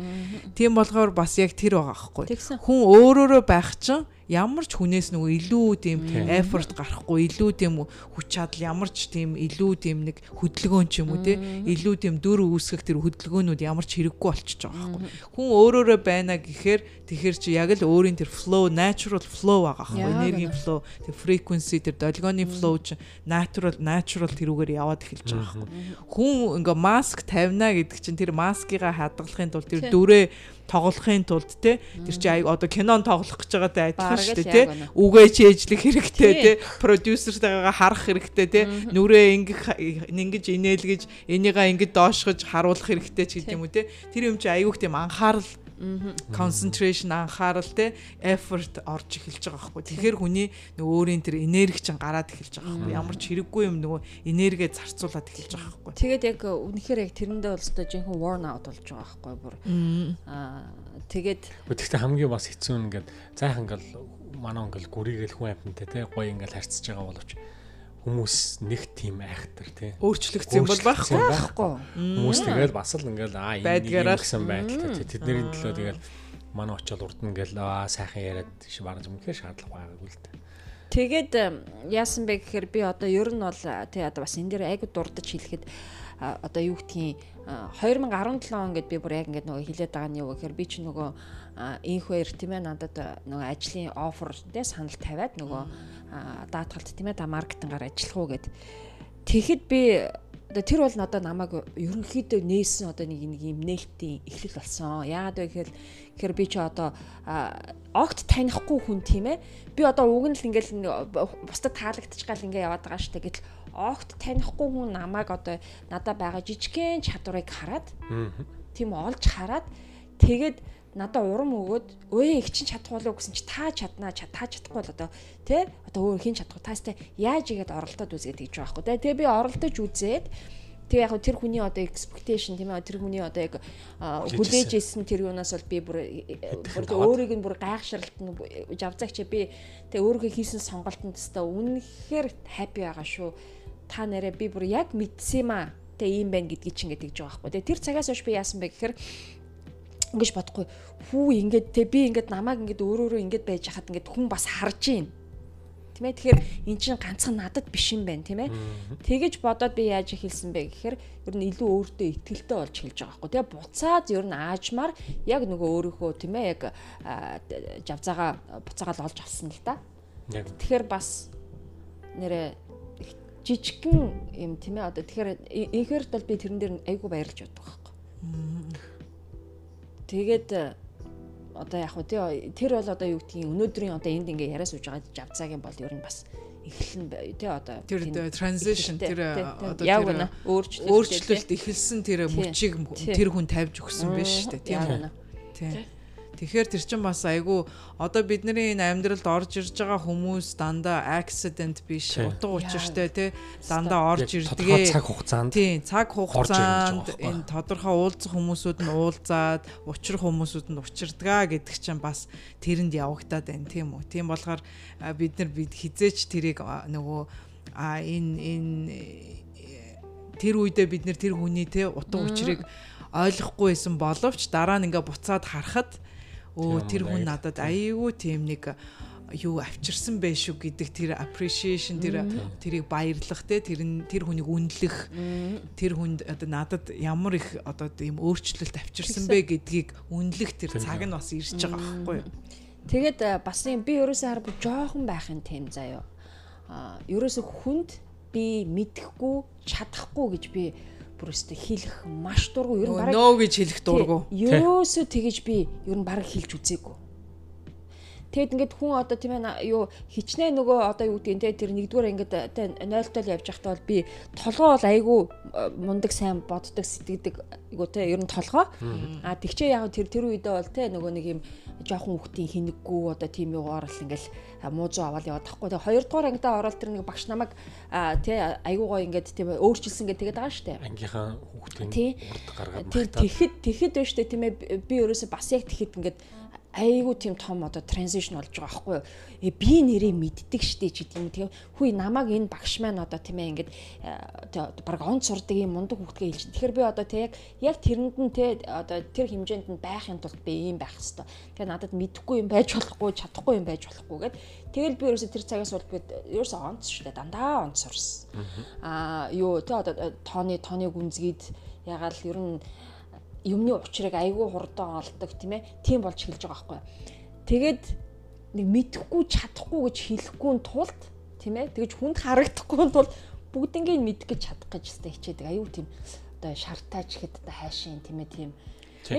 Тийм болохоор бас яг тэр байгаа байхгүй. Хүн өөрөөрөө байх чинь ямар ч хүнээс нөгөө илүү тийм effort гарахгүй, илүү тийм хүч чадал, ямар ч тийм илүү тийм нэг хөдөлгөөн ч юм уу те, илүү тийм дүр үүсгэх тэр хөдөлгөөнүүд ямар ч хэрэггүй болчихж байгаа байхгүй. Хүн өөрөөрөө байна гэхээр тэгэхэр чи яг л өөрийн тэр flow, natural flow байгаа байхгүй. Үнэ. flow, тэр frequency, тэр долгионы flow чи natural, natural тэрүүгээр яваад эхэлж байгаа байхгүй. Хүн ингээ маск тавина гэдэг чинь тэр маскыгаа хадгалахын тулд тэр дүрээ тоглохын тулд те тэр чи одоо кинон тоглох гэж байгаатай адилхан шүү дээ те. үгээ чийжлэх хэрэгтэй те. Продюсертайгаа харах хэрэгтэй те. Нүрээ ингэх ингэж инээлгэж энийгээ ингэж доошгож харуулах хэрэгтэй ч гэдэг юм уу те. Тэр юм чи аяг тийм анхаарал concentration анхаарал те effort орж эхэлж байгаа байхгүй. Тэгэхээр хүний нөгөө өөрийн тэр энерги чинь гараад эхэлж байгаа байхгүй. Ямар ч хэрэггүй юм нөгөө энергээ зарцуулаад эхэлж байгаа байхгүй. Тэгээд яг үнэхээр яг тэрэндээ бол өстой жинхэнэ worn out болж байгаа байхгүй бүр. Аа тэгээд Гэхдээ хамгийн бас хэцүү нь ингээд зайхан ингээл манай ингээл гүрийгэл хүн амьтантай те гоё ингээл харьцаж байгаа боловч хүмүүс нэг тийм айхтар те Өөрчлөгдсөн юм бол байхгүй. байхгүй. Хүмүүс тэгэл бас л ингээл аа энэ юм гэсэн байдалтай те тэдний төлөө тэгэл манай очиод урд нь ингээл аа сайхан яриад баран зүмхээр шаардлага байгаагүй л дээ. Тэгээд яасан бэ гэхээр би одоо ер нь бол тий одоо бас энэ дээр айгу дурдж хэлэхэд одоо юу гэдгийг а, 2017 он гэд би бүр яг ингээд нөгөө хилээд байгаа нь юу гэхээр би чи нөгөө инхвэр тийм ээ надад нөгөө ажлын оффер тий санал тавиад нөгөө даатгалт тийм ээ та маркетингаар ажиллах уу гэд тэгэхэд би тэр бол надад намайг ерөнхийдөө нээсэн одоо нэг нэг юм нээлтийн эхлэл болсон. Яагаад вэ гэхээр тэгэхээр би чи одоо огт танихгүй хүн тийм ээ. Би одоо уг нь л ингээл бусдад таалагдчих гал ингээ яваад байгаа штэ гэтэл огт танихгүй хүн намайг одоо надад байгаа жижигхэн чадварыг хараад тийм олж хараад тэгээд надад урам өгөөд өө их чин чадах болов гэсэн чи та чаднаа чад та чадахгүй бол одоо тий одоо өөр хин чадахгүй таастай яаж игээд оролдоод үзгээд гэж байгаа байхгүй тий тэгээ би оролдож үзээд Тэгээ яг тэр хүний одоо expectation тийм ээ тэр хүний одоо яг Хүлээж исэн тэр юунаас бол би бүр бүр өөрийг нь бүр гайхшралт нь жавзагч би тэгээ өөрийнхөө хийсэн сонголтонд теста үнэхээр happy байгаа шүү. Та нэрээ би бүр яг мэдсэн юм аа. Тэгээ ийм байна гэдгийг чинь гэдэг жоо байхгүй. Тэгээ тэр цагаас хойш би яасан бэ гэхээр ингэж бодохгүй. Хүү ингээд те би ингээд намайг ингээд өөрөөрөө ингээд байж хахад ингээд хүн бас харж гин тийм ээ тэгэхээр эн чинь ганцхан надад биш юм байна тийм ээ тэгэж бодоод би яаж хэлсэн бэ гэхээр ер нь илүү өөртөө ихтгэлтэй болж эхэлж байгаа байхгүй. Тэгээ буцаад ер нь аажмаар яг нөгөө өөрийнхөө тийм ээ яг а, жавзаага буцаагаал олж авсан л Яг. Тэгэхээр бас нэрэ жижигхэн юм тийм ээ одоо тэгэхээр инхэрт бол би тэрэн дээр айгу баярлж боддог байхгүй Тэгээд э, одоо яг хөө тий тэр бол одоо юу гэдгийг өнөөдрийн одоо энд ингээ яриа сууж байгаа жавцаагийн бол ер нь бас эхлэн бай- тий одоо Тэр transition тэр тий, тий. одоо тэр үнэ өөрчлөлт эхэлсэн тэр Тий. мөчийг Тий. тэр хүн тавьж өгсөн тийм үү? Тийм. Тэгэхээр тэр чин бас айгүй одоо бидний энэ амьдралд орж ирж байгаа хүмүүс дандаа accident биш Тий. утга учиртай тий дандаа орж ирдгээ цаг хугацаанд Тийм цаг хугацаанд энэ тодорхой уулзах хүмүүсүүд нь уулзаад учрах хүмүүсүүд нь учирдгаа гэдэг чинь бас тэрэнд явагдаад байна тийм үү. Тийм болохоор бид нар бид хизээч тэрийг нөгөө а энэ энэ тэр үедээ бид нар тэр хүний те утга учирыг ойлгохгүй байсан боловч дараа нь ингээ буцаад харахад өө Тийм, тэр хүн надад аюу тийм нэг юу авчирсан байх шүү гэдэг тэр appreciation тэр тэрийг баярлах те тэр нь тэр хүнийг үнэлэх тэр хүнд одоо надад ямар их одоо тийм өөрчлөлт авчирсан бэ гэдгийг үнэлэх тэр цаг нь бас ирж байгаа байхгүй юу? Тэгээд бас юм би ерөөсөө хар бүр жоохон байхын тем заяо. А ерөөсөө хүнд би мэдэхгүй чадахгүй гэж би бүр өстө хэлэх маш дургу. Ер нь бараг нөө гэж хэлэх дургу. Ерөөсөө тэгэж би ер нь бараг хэлж үзээгүй. Тэгэд ингээд хүн одоо тийм ээ юу хичнээн нөгөө одоо юу гэдгийг те тэр нэгдүгээр ингээд те 0 тол явж байхдаа бол би толгоо бол айгүй э, мундаг сайн боддог сэтгэдэг айгүй те ер нь толгоо. А тэгчээ яг тэр тэр үедээ бол те нөгөө нэг юм жоохон хүүхдийн хинэггүй одоо тийм юугаар л ингээл муузуу аваад яваад тахгүй. Тэгээ хоёрдугаар ангидаа ороод тэр нэг багш намайг а, те айгүй гоо ингээд тийм өөрчилсөн гэдэг байгаа штэ. ангийнхаа хүүхдийн Тий. урд гаргаад Тэр тэгэхэд тэгэхэд байна штэ тийм ээ би- ерөөсө бас яг тэгэхэд ингээд айгуу тийм том одоо транзишн болж байгаа байхгүй юу. Э, би нэрээ мэддэг штэ ч гэдэг юм. Тэгээ хүй намайг энэ багш маань одоо тийм ээ ингээд э, баг он сурдаг юм мундаг хүүхдгээ хэлж. Тэгэхээр би одоо тэг яг тэрэнд нь те одоо тэр хэмжээнд нь байхын тулд би ийм байх хэвээр. Тэгээ надад мэдхгүй юм байж болохгүй, чадахгүй юм байж болохгүй гэд. Тэгэл би ерөөсө тэр цагаас бол би ерөөсө онц штэ дандаа онц сурсан. Аа юу те одоо э, тооны тооны гүнзгийд ягаал ер нь юмны учрыг айгүй хурдан олдог тийм ээ. Тийм болж эхэлж байгаа байхгүй. Тэгээд нэг мэдхгүй чадахгүй гэж хэлэхгүй тулд тийм ээ. Тэгэж хүнд харагдахгүй тулд бүгднийг мэдэх гэж чадах гэж өстэй хичээдэг. Аюу тийм одоо шартаач гэхэд одоо хайшин тийм ээ тийм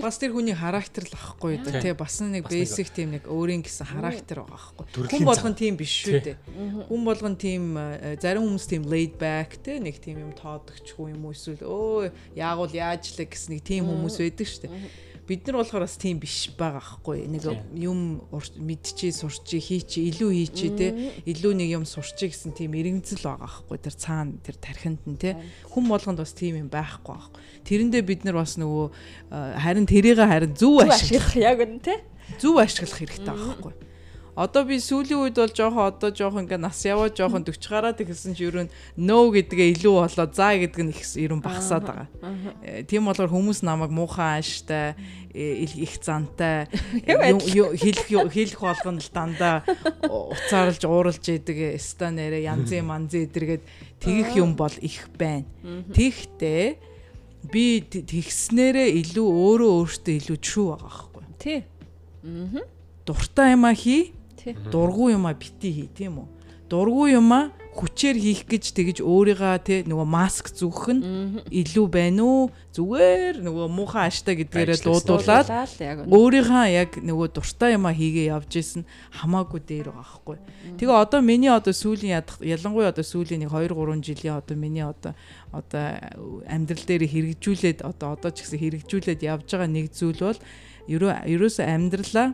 Бас тэр хүний характер л ахгүй да тий. Бас нэг basic тийм нэг өөрийн гэсэн характер байгаа ахгүй. Хүн болгон тийм биш шүү дээ. Хүн болгон тийм э, зарим хүмүүс тийм laid back тий. Нэг тийм юм тоодогчгүй юм уу эсвэл өө яагуул яаж лээ гэсэн нэг тийм хүмүүс байдаг шүү дээ. Бид нар болохоор бас тийм биш байгаа хгүй нэг юм ур- мэдчи сурчи хийчи илүү хийчи те. Илүү нэг юм сурчи гэсэн тийм иргэнцэл байгаа хгүй тэр цаана тэр тархинд нь те. Хүн болгонд бас тийм юм байхгүй байхгүй тэрэндээ бид нар бас нөгөө э, харин тэрийг харин зөв ашиглах ашиглах яг үн те. зөв ашиглах хэрэгтэй байхгүй. Одоо би сүүлийн үед бол жоохон одоо жоохон ингээ нас яваа жоохон 40 гараад ихсэн ч ерөн no гэдгээ илүү болоо за гэдэг нь их ерөн багасаад байгаа. Э, Тийм болохоор хүмүүс намайг муухан ааштай э, их зантай (laughs) юм- юм- хэлэх хэлэх болгоно л дандаа. Уцаарлж ууралж идэг ста нэрэ янзын манзын эдэргээд тэгэх юм бол их байна. Тэгтээ би тэгснээрээ илүү өөрөө өөртөө илүү true байгаа байхгүй Тий. дуртай юма хий Тий. дургу юма бити хий тийм үү? Дургу юма хүчээр хийх гэж тэгж өөрийгөө те нөгөө маск зүгх нь илүү байна уу? Зүгээр нөгөө муухан ааштай гэдгээрээ дуудуулаад өөрийнхөө яг нөгөө дуртай юма хийгээ явж исэн хамаагүй дээр байгаа байхгүй. Тэгээ одоо миний одоо сүүлийн ядах ялангуяа одоо сүүлийн нэг 2 3 жилийн одоо миний одоо одоо амьдрал дээр хэрэгжүүлээд одоо одоо ч гэсэн хэрэгжүүлээд явж байгаа нэг зүйл бол ерөө ерөөсөө амьдралаа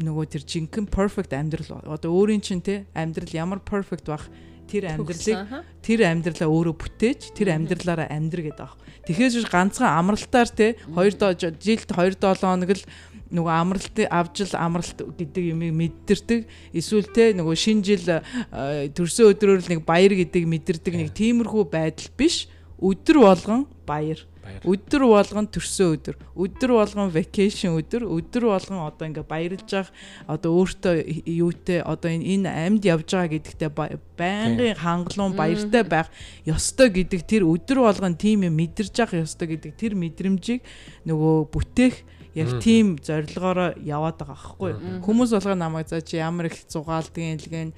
нөгөө тэр жинхэнэ perfect амьдрал одоо өөрийн чинь те амьдрал ямар perfect байх тэр амьдралыг тэр амьдралаа өөрөө бүтээж тэр амьдралаараа амьдр гэдэг аах. Тэгэхээр ганцхан амралтаар те 2 жилд 2 7 хоног л нөгөө амралт авж л амралт гэдэг юмыг мэдэрдэг. Эсвэл те нөгөө шинэ жил э, төрсөн өдрөөр л нэг баяр гэдэг мэдэрдэг нэг тиймэрхүү байдал биш өдөр болгон баяр. Өдөр болгон төрсөн өдөр. Өдөр болгон vacation өдөр. Өдөр болгон одоо ингээ баярлж явах одоо өөртөө юутэй одоо энэ амьд явж байгаа гэдэгтээ ба- байнгын хангалуун баяртай байх ёстой гэдэг тэр өдөр болгон тийм юм мэдэрж явах ёстой гэдэг тэр мэдрэмжийг нөгөө бүтээх яг тийм зорилгоороо яваад байгаа байхгүй юу? хүмүүс болгоо намайг за чи ямар их зугаалдгийн илгэн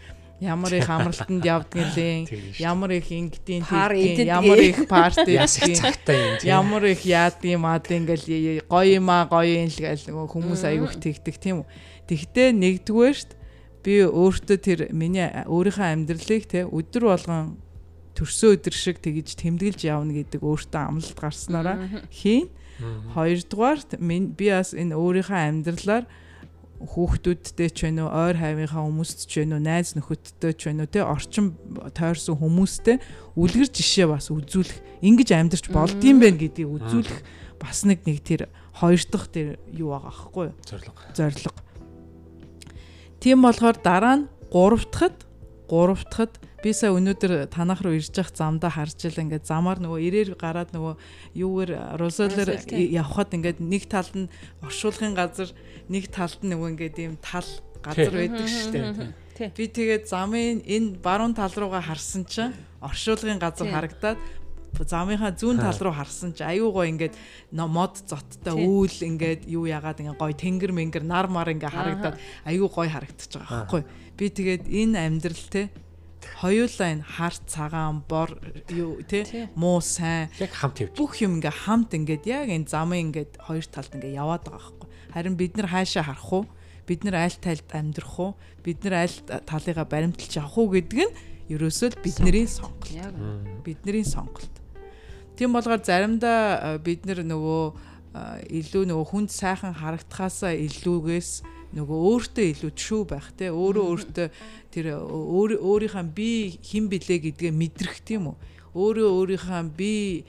ямар их амралтанд явдгийн лээ Тийм шүү. ямар их ингэдийн иддэг. ямар их парти юм тийм. ямар их яадгийн мад ингээл гоё юм аа гоё юм л гээл нөгөө хүмүүс аявих тэгдэг тийм үү. Тэгтээ нэгдүгээрт би өөртөө тэр миний өөрийнхөө амьдралыг те өдөр болгон төрсөн өдөр шиг тэгж тэмдэглэж явна гэдэг өөртөө амлалт гарснараа хийн. Хоёрдугаарт би бас энэ өөрийнхөө амьдралаар хүүхдүүдтэй ч вэ нүү ойр хавийнхаа хүмүүст ч вэ нүү найз нөхөдтэй ч вэ нүү те орчин тойрсон хүмүүстэй үлгэр жишээ бас үзүүлэх ингэж амьдрч болдгийм байх гэдгийг үзүүлэх бас нэг нэг тэр хоёр дахь тэр юу байгаа аахгүй зориг. зориг. Тийм болохоор дараа нь гурав дахад гурав дахад би сая өнөөдөр танах руу ирж явах замдаа харж ил ингээд замаар нөгөө ирээр гараад нөгөө юугаар русолер Русол, тий. явхад ингээд нэг талд нь оршуулгын газар нэг талд нь нөгөө ингээд ийм тал газар байдаг шүү дээ. Би тэгээд замын энэ баруун тал руугаа харсан чинь оршуулгын газар харагдаад замынхаа зүүн тал руу харсан чи аюу гоо ингээд но- мод зоттой үүл ингээд юу ягаад ингээд гой тэнгэр мэнгэр нар мар ингээд харагдаад аюу гой харагдчих байгаа байхгүй би тэгээд энэ амьдрал те хоёулаа энэ хар цагаан бор юу те муу сайн Яг хамт явж. бүх юм ингээ хамт ингээд яг энэ замын ингээд хоёр талд ингээ яваад байгаа байхгүй. Харин бид нар хаашаа харах уу? Бид нар аль тайлд амьдрах уу? Бид нар аль талыгаа баримталж авах уу гэдэг нь ерөөсөө л бидний сонголт. Яг Бидний сонголт. Тийм болгоор заримдаа э, бид нар нөгөө э, илүү нөгөө хүнд сайхан харагдахаасаа илүүгээс нөгөө өөртөө илүү true байх те. Өөрөө өөртөө тэр өөр өөрийнхөө би хэн блэ гэдгээ мэдрэх тийм үү? Өөрөө өөрийнхөө би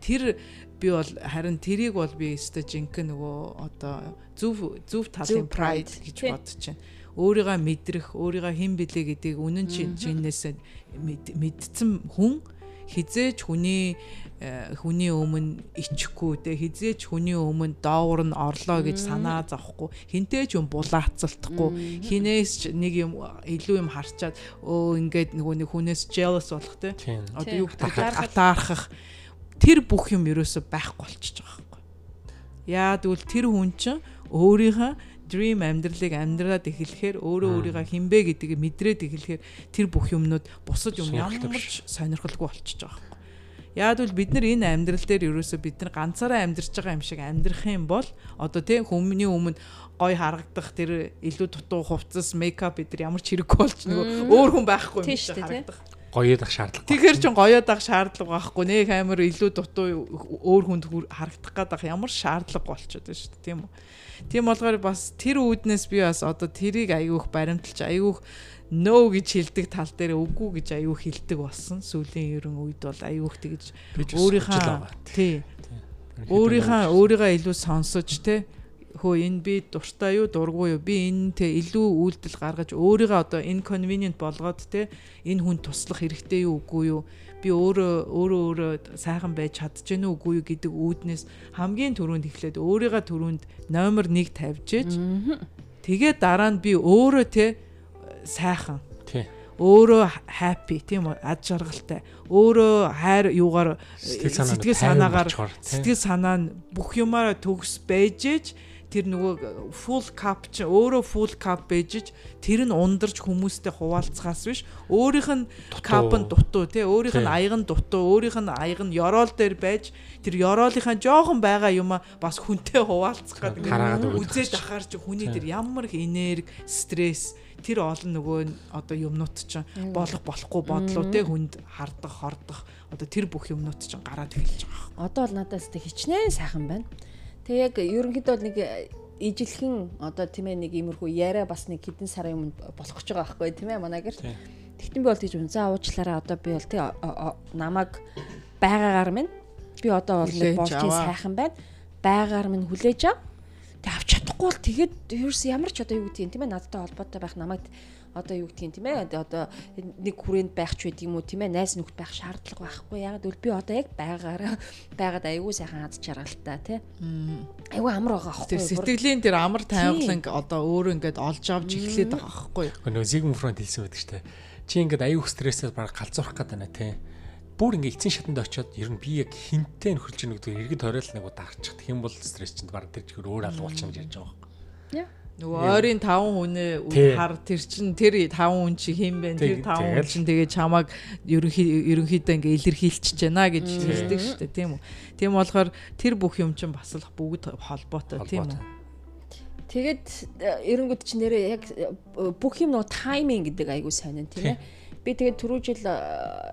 тэр би бол харин тэрийг бол би өстой жинхэнэ нөгөө одоо зөв зөв талын pride гэж бодож байна. Өөрийгөө мэдрэх, өөрийгөө хэн блэ гэдгийг үнэн чин чинээсээ мэд- мэдсэн хүн хизээч хүний э, хүний өмнө ичихгүй те хизээч хүний өмнө доовор нь орлоо гэж санаа зовхгүй. Хинтээч юм булаацалтахгүй хинээс ч нэг юм илүү юм харчаад өө ингээд нөгөө нэг хүнээс jealous болох те. Одоо юу гэдэг атаархах тэр бүх юм ерөөсө байхгүй болчихж байгаа байхгүй. Яа тэгвэл тэр хүн чинь өөрийнхөө dream амьдралыг амьдраад эхлэхээр өөрөө өөрийгөө хинбэ гэдгийг мэдрээд эхлэхээр тэр бүх юмнууд бусад юм ямар ч сонирхолгүй болчихж байгаа Яг бол бид нар энэ амьдрал дээр ерөөсөө бид нар ганцаараа амьдарч байгаа юм шиг амьдрах юм бол одоо тийм хүмүүний өмнө гой харагдах тэр илүү дутуу хувцас мейкап бид нар ямар ч хэрэггүй болж нөгөө өөр хүн байхгүй юм шиг харагдах гоёодах шаардлага. Тэгэхээр ч гоёодах шаардлага байхгүй нэх амар илүү дутуу өөр хүнд харагдах гадах ямар шаардлага болчиход байна шүү дээ тийм үү. Тийм болгоор бас тэр үүднээс би бас одоо тэрийг аяюух баримталж аяюух no гэж хэлдэг тал дээр үгүй гэж аяух хэлдэг болсон. Сүүлийн ерөн үед бол аяух тэгж өөрийнхөө тий. Өөрийнхөө өөрийгөө илүү сонсож те хөө энэ би дуртай юу дургүй юу? Би энэтэй илүү үйлдэл гаргаж өөрийгөө одоо inconvenient болгоод те энэ хүн туслах хэрэгтэй юу үгүй юу? Би өөрөө өөрөө өөрөө сайхан байж чадчихэв үгүй юу гэдэг үүднээс хамгийн түрүүнд эхлээд өөрийгөө түрүүнд номер 1 тавьж ээж тэгээ дараа нь би өөрөө те сайхан. Тий. Өөрөө happy тийм үү? Ад жаргалтай. Өөрөө хайр юугаар сэтгэл санаагаар сэтгэл санаа нь бүх юмараа төгс байжээж тэр нөгөө full cup ч өөрөө full cup бэжж тэр нь ундарч хүмүүстэй хуваалцахаас биш өөрийнх нь cup нь дутуу тий өөрийнх нь аяг нь дутуу өөрийнх нь аяг нь ёроол дээр байж тэр ёроолынхаа жоохон байгаа юма бас хүнтэй хуваалцах гэдэг үзэж ахаар чи хүний тэр ямар их энерги стресс тэр олон нөгөө одоо юмнууд чинь болох болохгүй бодлоо те хүнд хардах хордох одоо тэр бүх юмнууд чинь гараад эхэлж байгаа. Одоо бол надаас тэг хичнээн сайхан байна. Тэг яг ерөнхийдөө нэг ижилхэн одоо тийм ээ нэг иймэрхүү яриа бас нэг хэдэн сарын өмнө болох гэж байгаа байхгүй тийм ээ манай гэр. Тэгтэн би бол тийж унзаа уучлаарай одоо би бол тий намайг байгаагаар минь би одоо бол нэг болчийн сайхан байна. Байгаагаар минь хүлээж ав. Авч чадахгүй бол тэгээд ерөөс ямар ч одоо юу гэдгийг тийм ээ надтай холбоотой байх намайг одоо юу гэдгийг тийм ээ одоо нэг хүрээнд байх ч байд юм уу тийм ээ найз нөхд байх шаардлага байхгүй ягаад гэвэл би одоо яг байгаараа байгаад аягүй сайхан аз жаргалтай тий аягүй амар байгаа аахгүй. Сэтгэлийн тэр амар тайварлан одоо өөрөө ингээд олж авч эхлээд байгаа аахгүй. Нөгөө Зигмунд Фройд хэлсэн байдаг дээ чи ингээд аягүй стрессээс баг галзуурах гэдэг байна тий бүр ингээ эцсийн шатанд очиод ер нь би яг хинтээ нөхөлж ийн гэдэг иргэд хориол нэг удаа гарчих. Тэгэх юм бол стресс чинь баг тэр чихэр өөр алгуулчих гэж ярьж байгаа юм. Нөгөө ойрын 5 хүнээ хар тэр чин тэр 5 хүн чи хэм бэ? Тэр 5 хүн чин тэгээ чамааг ерөнхийдөө ингээ илэрхийлчихэж байна гэж хэлдэг шүү дээ тийм үү. Тийм болохоор тэр бүх юм чин бас л бүгд холбоотой тийм үү. Тэгээд эренгүүд чи нэрээ яг бүх юм нөгөө тайминг гэдэг айгуу сайн нь тийм ээ би тэгээд түрүү жил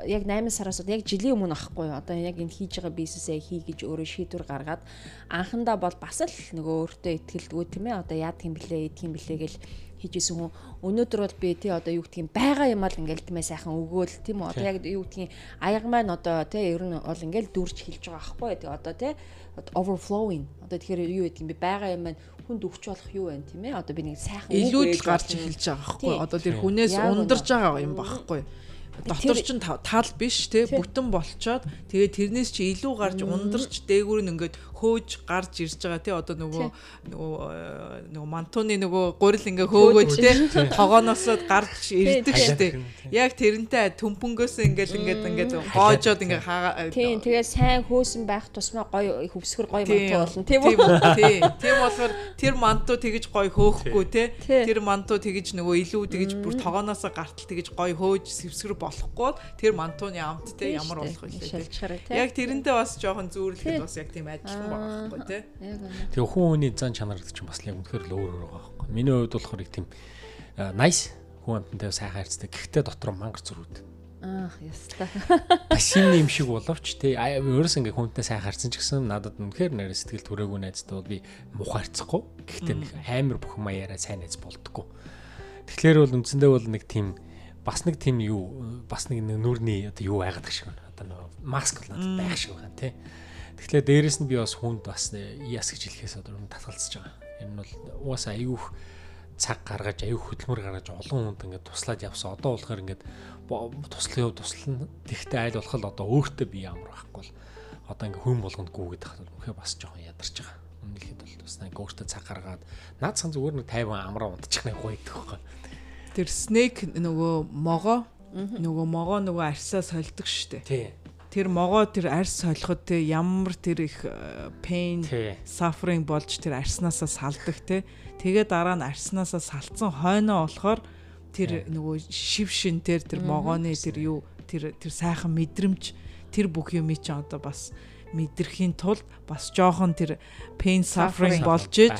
яг 8 сараас яг жилийн өмнө ахгүй одоо яг энэ хийж байгаа бизнесээ хий гэж өөрөө шийдвэр гаргаад анхандаа бол бас л нөгөө өөртөө ихтгэлдгүү тийм ээ одоо яад юм блэ идэх юм блэ гэл хийжсэн хүн. Өнөөдөр бол би тий одоо юу гэдгийг байгаа юм аа ингээл тийм ээ сайхан өгөөл. Тийм үү? Одоо яг юу гэдгийг аяг маань одоо тий ер нь бол ингээл дүрж хэлж байгаа аахгүй. Тий одоо тий overflowing. Одоо тэгэхээр юу гэдэг юм бэ байгаа юм маань хүнд өгч болох юу вэ тийм ээ? Одоо би нэг сайхан илүү л гарч эхэлж байгаа байхгүй. Одоо тэр хүнээс ундарж байгаа юм байхгүй. Дотор ч тал биш те бүтэн болчоод тэгээ тэрнээс чи илүү гарч ундарч дээгүүр нь ингээд хөөж гарч ирж байгаа тий одоо нөгөө нөгөө э, нөгөө мантууны нөгөө гурил ингээ хөөгөөж тий тогооноосоо гарч ирдэг штеп. яг тэрнтэй төмпөнгөөс ингээл ингээд ингээд гоожоод ингээ хаа тий тэгээ сайн хөөсөн байх тусмаа гоё хөвсгөр гоё мантуу болно тийм үү? Тий тийм болохоор тэр мантуу тэгэж гоё хөөхгүй тий. тэр мантуу тэгэж нөгөө илүү тэгэж бүр тогооноосоо гартал тэгэж гоё хөөж сэвсгэр болохгүй тэр мантууны амт тий ямар болох вэ яг тэрнтэй бас жоохон зүүрлэхэд бас яг тийм адилхан байгаа байхгүй тий. Тэгээ хүн хүний зан чанар гэдэг чинь бас яг үнэхээр л өөр өөр байгаа байхгүй. Миний хувьд болохоор их тийм nice хүн амтантай сайхан хайрцтай. Гэхдээ дотор мангар зөрүүд. Аах ястаа. Басин (laughs) юм шиг боловч тий өөрөөс ингээ хүнтэй сайхан харьцсан ч гэсэн надад үнэхээр нэр сэтгэл түрээгүй найзтай бол би мухаарцахгүй. Гэхдээ нэг амар бүх маяараа сайн найз болдгоо. Тэгэхээр бол үндсэндээ бол нэг тийм бас нэг тийм юу бас нэг нүрний одоо юу байгаад гэх шиг байна. Одоо нэг маск надад байх шиг байна тий. Тэгэхээр дээрэс нь би бас хүнд бас яс гэж хэлэхээс одоо татгалзаж байгаа. Энэ бол угаасаа аюух цаг гаргаж аюух хөдөлмөр гаргаж олон хүнд ингээд туслаад явсан. Одоо болохоор ингээд туслахын хувьд туслана. Тэгтээ айл болох л одоо өөртөө би ямар байхгүй бол одоо ингээд хүн болгонд гүгээд тахад үнэхээр бас жоохон ядарч байгаа. Үнэхээр бол бас ингээд өөртөө цаг гаргаад наад сан зүгээр нэг 50 амраа унтчих нэг гоё идэх байхгүй. Тэр снэк нөгөө могоо нөгөө могоо нөгөө арьсаа сольдог штэ. Тий тэр могоо тэр арьс солиход те ямар тэр их э, pain suffering болж тэр арьснаасаа салдаг те. Тэгээ дараа нь арьснаасаа салцсан хойноо болохоор тэр нөгөө шив шин тэр тэр могооны тэр юу тэр тэр сайхан мэдрэмж тэр бүх юм чи одоо бас мэдрэхийн тулд бас жоохон тэр pain suffering болж иж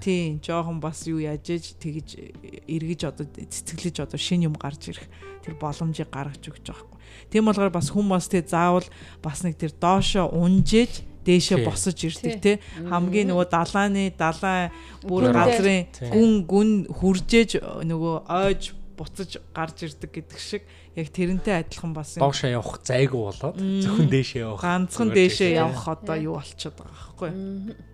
тийм жоохон бас юу яаж иж тэгж эргэж одоо цэцгэлж одоо шин юм гарч ирэх тэр боломжийг гаргаж өгч байгаа. Тийм болохоор бас хүн бас тэг заавал бас нэг тэр доошо унжиж дээшээ босож ирдэг те. Хамгийн нөгөө далааны далайн бүр газрын гүн гүн хүржээж нөгөө ойж буцаж гарч ирдэг гэдэг шиг яг тэрнтэй адилхан бас юм. Доошоо явах зайгүй болоод зөвхөн дээшээ явах. Ганцхан дээшээ явах одоо юу болчиход байгаа байхгүй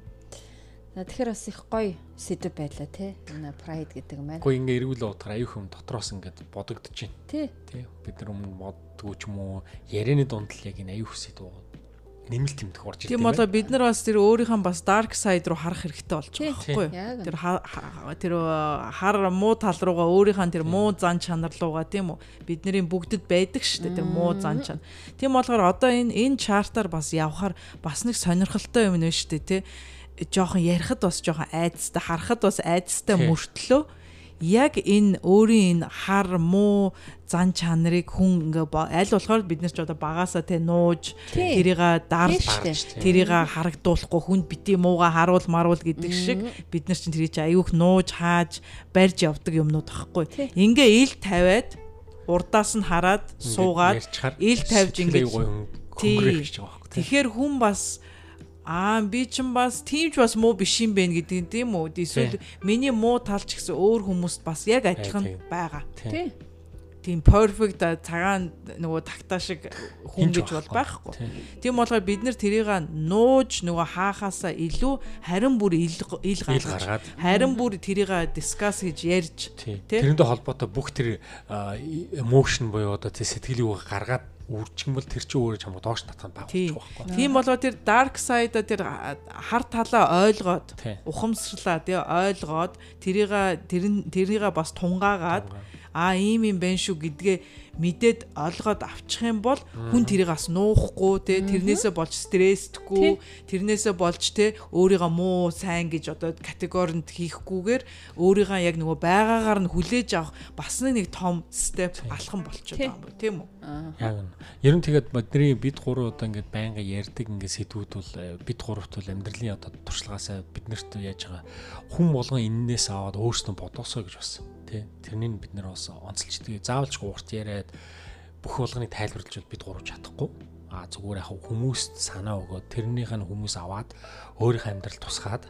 тэгэхээр бас их гоё сэдв байлаа те. Энэ pride гэдэг маань. Гэхдээ ингээ эргүүл утгаар аюух юм дотроос ингээд бодогдож байна. Тий. Тий. Бид нар өмнө боддгоо ч юм уу ярианы дунд л яг энэ аюух сэдв нэмэлт тэмдэх орж ирдэг. Тийм болоо бид нар бас тэр өөрийнхөө бас dark side руу харах хэрэгтэй болж байгаа байхгүй юу? Тэр тэр хар муу тал руугаа өөрийнхөө тэр муу зан чанар руугаа тийм үү? Бидний бүгдэд байдаг шүү дээ тэр муу зан чанар. Тийм болохоор одоо энэ энэ чартаар бас явхаар бас нэг сонирхолтой юм нэ шүү дээ тий. Жохон ярихад бас жохон айцтай харахад бас айцтай мөртлөө яг энэ өөрийн энэ хар муу зан чанарыг хүн ингээ аль болохоор бид нар ч одоо багаасаа те нууж тэрийг дарж тэрийг харагдуулахгүй хүнд бити мууга харуул маруул гэдэг шиг бид нар чинь тэрийг аюух нууж хааж барьж явдаг юмнууд байхгүй ингээ ил тавиад урдаас нь хараад суугаад ил тавьж ингээ тэгэхээр хүн бас Аа би ч бас тиймч бас муу биш юм бэ гэдэг тийм үү? Эсвэл миний муу тал ч гэсэн өөр хүмүүст бас яг адилхан байгаа. Тийм. Тийм perfect цагаан нөгөө тагтаа шиг хүн гэж бол байхгүй. Тийм болохоор бид нэр тэрийг нууж нөгөө хаахаасаа илүү харин бүр ил гаргаж харин бүр тэрийг дискас гэж ярьж тэрэндээ холбоотой бүх тэр emotion буюу одоо сэтгэлийг гаргаад үржих юм бол тэр чинь өөрөө чамд доош татах байхгүй байхгүй. Тийм болоо тэр dark side тэр хар талаа ойлгоод ухамсарлаа тий ойлгоод тэрийг тэрийг бас тунгаагаад а ийм юм байна шүү гэдгээ мэдээд олгоод авчих юм бол хүн тэрийг бас нуухгүй те тэрнээсээ болж стресстгүй тэрнээсээ болж те өөрийгөө муу сайн гэж одоо категорид хийхгүйгээр өөрийгөө яг нөгөө байгаагаар нь хүлээж авах бас нэг том степ алхам болчиход байгаа юм тийм үү? Яг нь. Ер нь тэгээд бидний бид гурав одоо ингээд байнга ярьдаг ингээд сэдвүүд бол э, бид гуравт бол амьдралын одоо туршлагаасаа биднэрт яаж байгаа хүн болгон эннээс аваад өөрснөө бодосоо гэж бас тий тэрнийг бид нэр бас онцлждаг заавалч урт яриад бүх болгоныг тайлбарлаж бид гурав чадахгүй а зүгээр яг хүмүүст санаа өгөөд тэрнийх нь хүмүүс аваад өөрийнх амьдрал тусгаад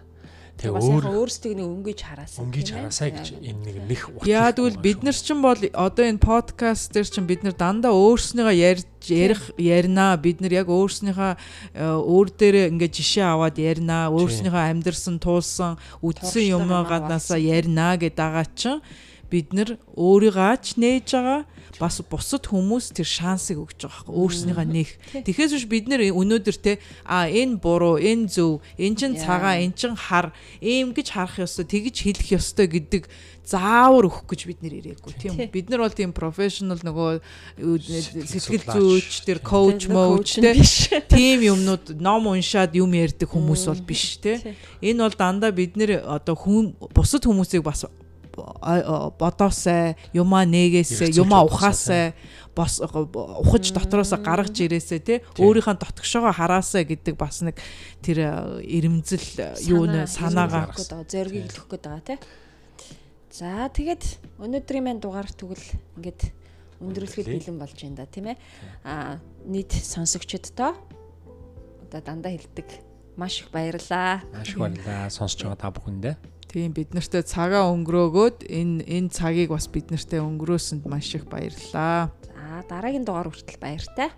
Тэгээ өөр өөрсдийг нэг өнгөж хараасаа. Өнгөж хараасаа гэж энэ нэг нэх утга. Яа тэгвэл бид нар ч бол одоо энэ подкаст дээр чинь бид нар дандаа өөрснийгөө ярьж ярих ярина. Бид нар яг өөрснийхөө э, өөр дээр ингээд жишээ аваад ярина. Өөрснийхөө амьдрсан туулсан үдсэн юмгаанасаа ярина гэдэг байгаа чинь бид нар өөрийгөө ч нээж байгаа бас бусад хүмүүс тэр шансыг өгч байгаа хэрэг өөрснийхөө нэг. Тэгэхээс биш бид нэр өнөөдөр те а энэ буруу, энэ зөв, энэ чин цагаан, энэ чин хар, ийм гэж харах ёстой, тэгж хэлэх ёстой гэдэг заавар өгөх гэж бид нэр ирээгүй тийм үү? Бид нар бол тийм профешнл нөгөө сэтгэл зүйч тэр коуч моуч (laughs) тийм юмнууд ном уншаад юм ярьдаг хүмүүс бол биш тийм энэ бол дандаа бид нэр одоо хүн бусад хүмүүсийг бас бодоосай, юмаа нээгээсэй, юмаа ухаасай, бос ухаж дотроос гаргаж ирээсэй те өөрийнхөө дотгошоогоо хараасай гэдэг бас нэг тэр ирэмзэл юу нэ санаагаа. зоригийг өгөх гээд байгаа те. За тэгээд өнөөдрийн маань дугаар тэгвэл ингээд өндөрлөхөд бэлэн болж байна да тийм ээ. Аа нийт сонсогчдоо одоо дандаа хэлдэг маш их баярлаа. Маш их баярлаа. Сонсож байгаа та бүхэндээ. Тийм бид нартай цагаа өнгөрөөгөөд энэ энэ цагийг бас бид нартай өнгөрөөсөнд маш их баярлалаа. За дараагийн дугаар хүртэл баяртай.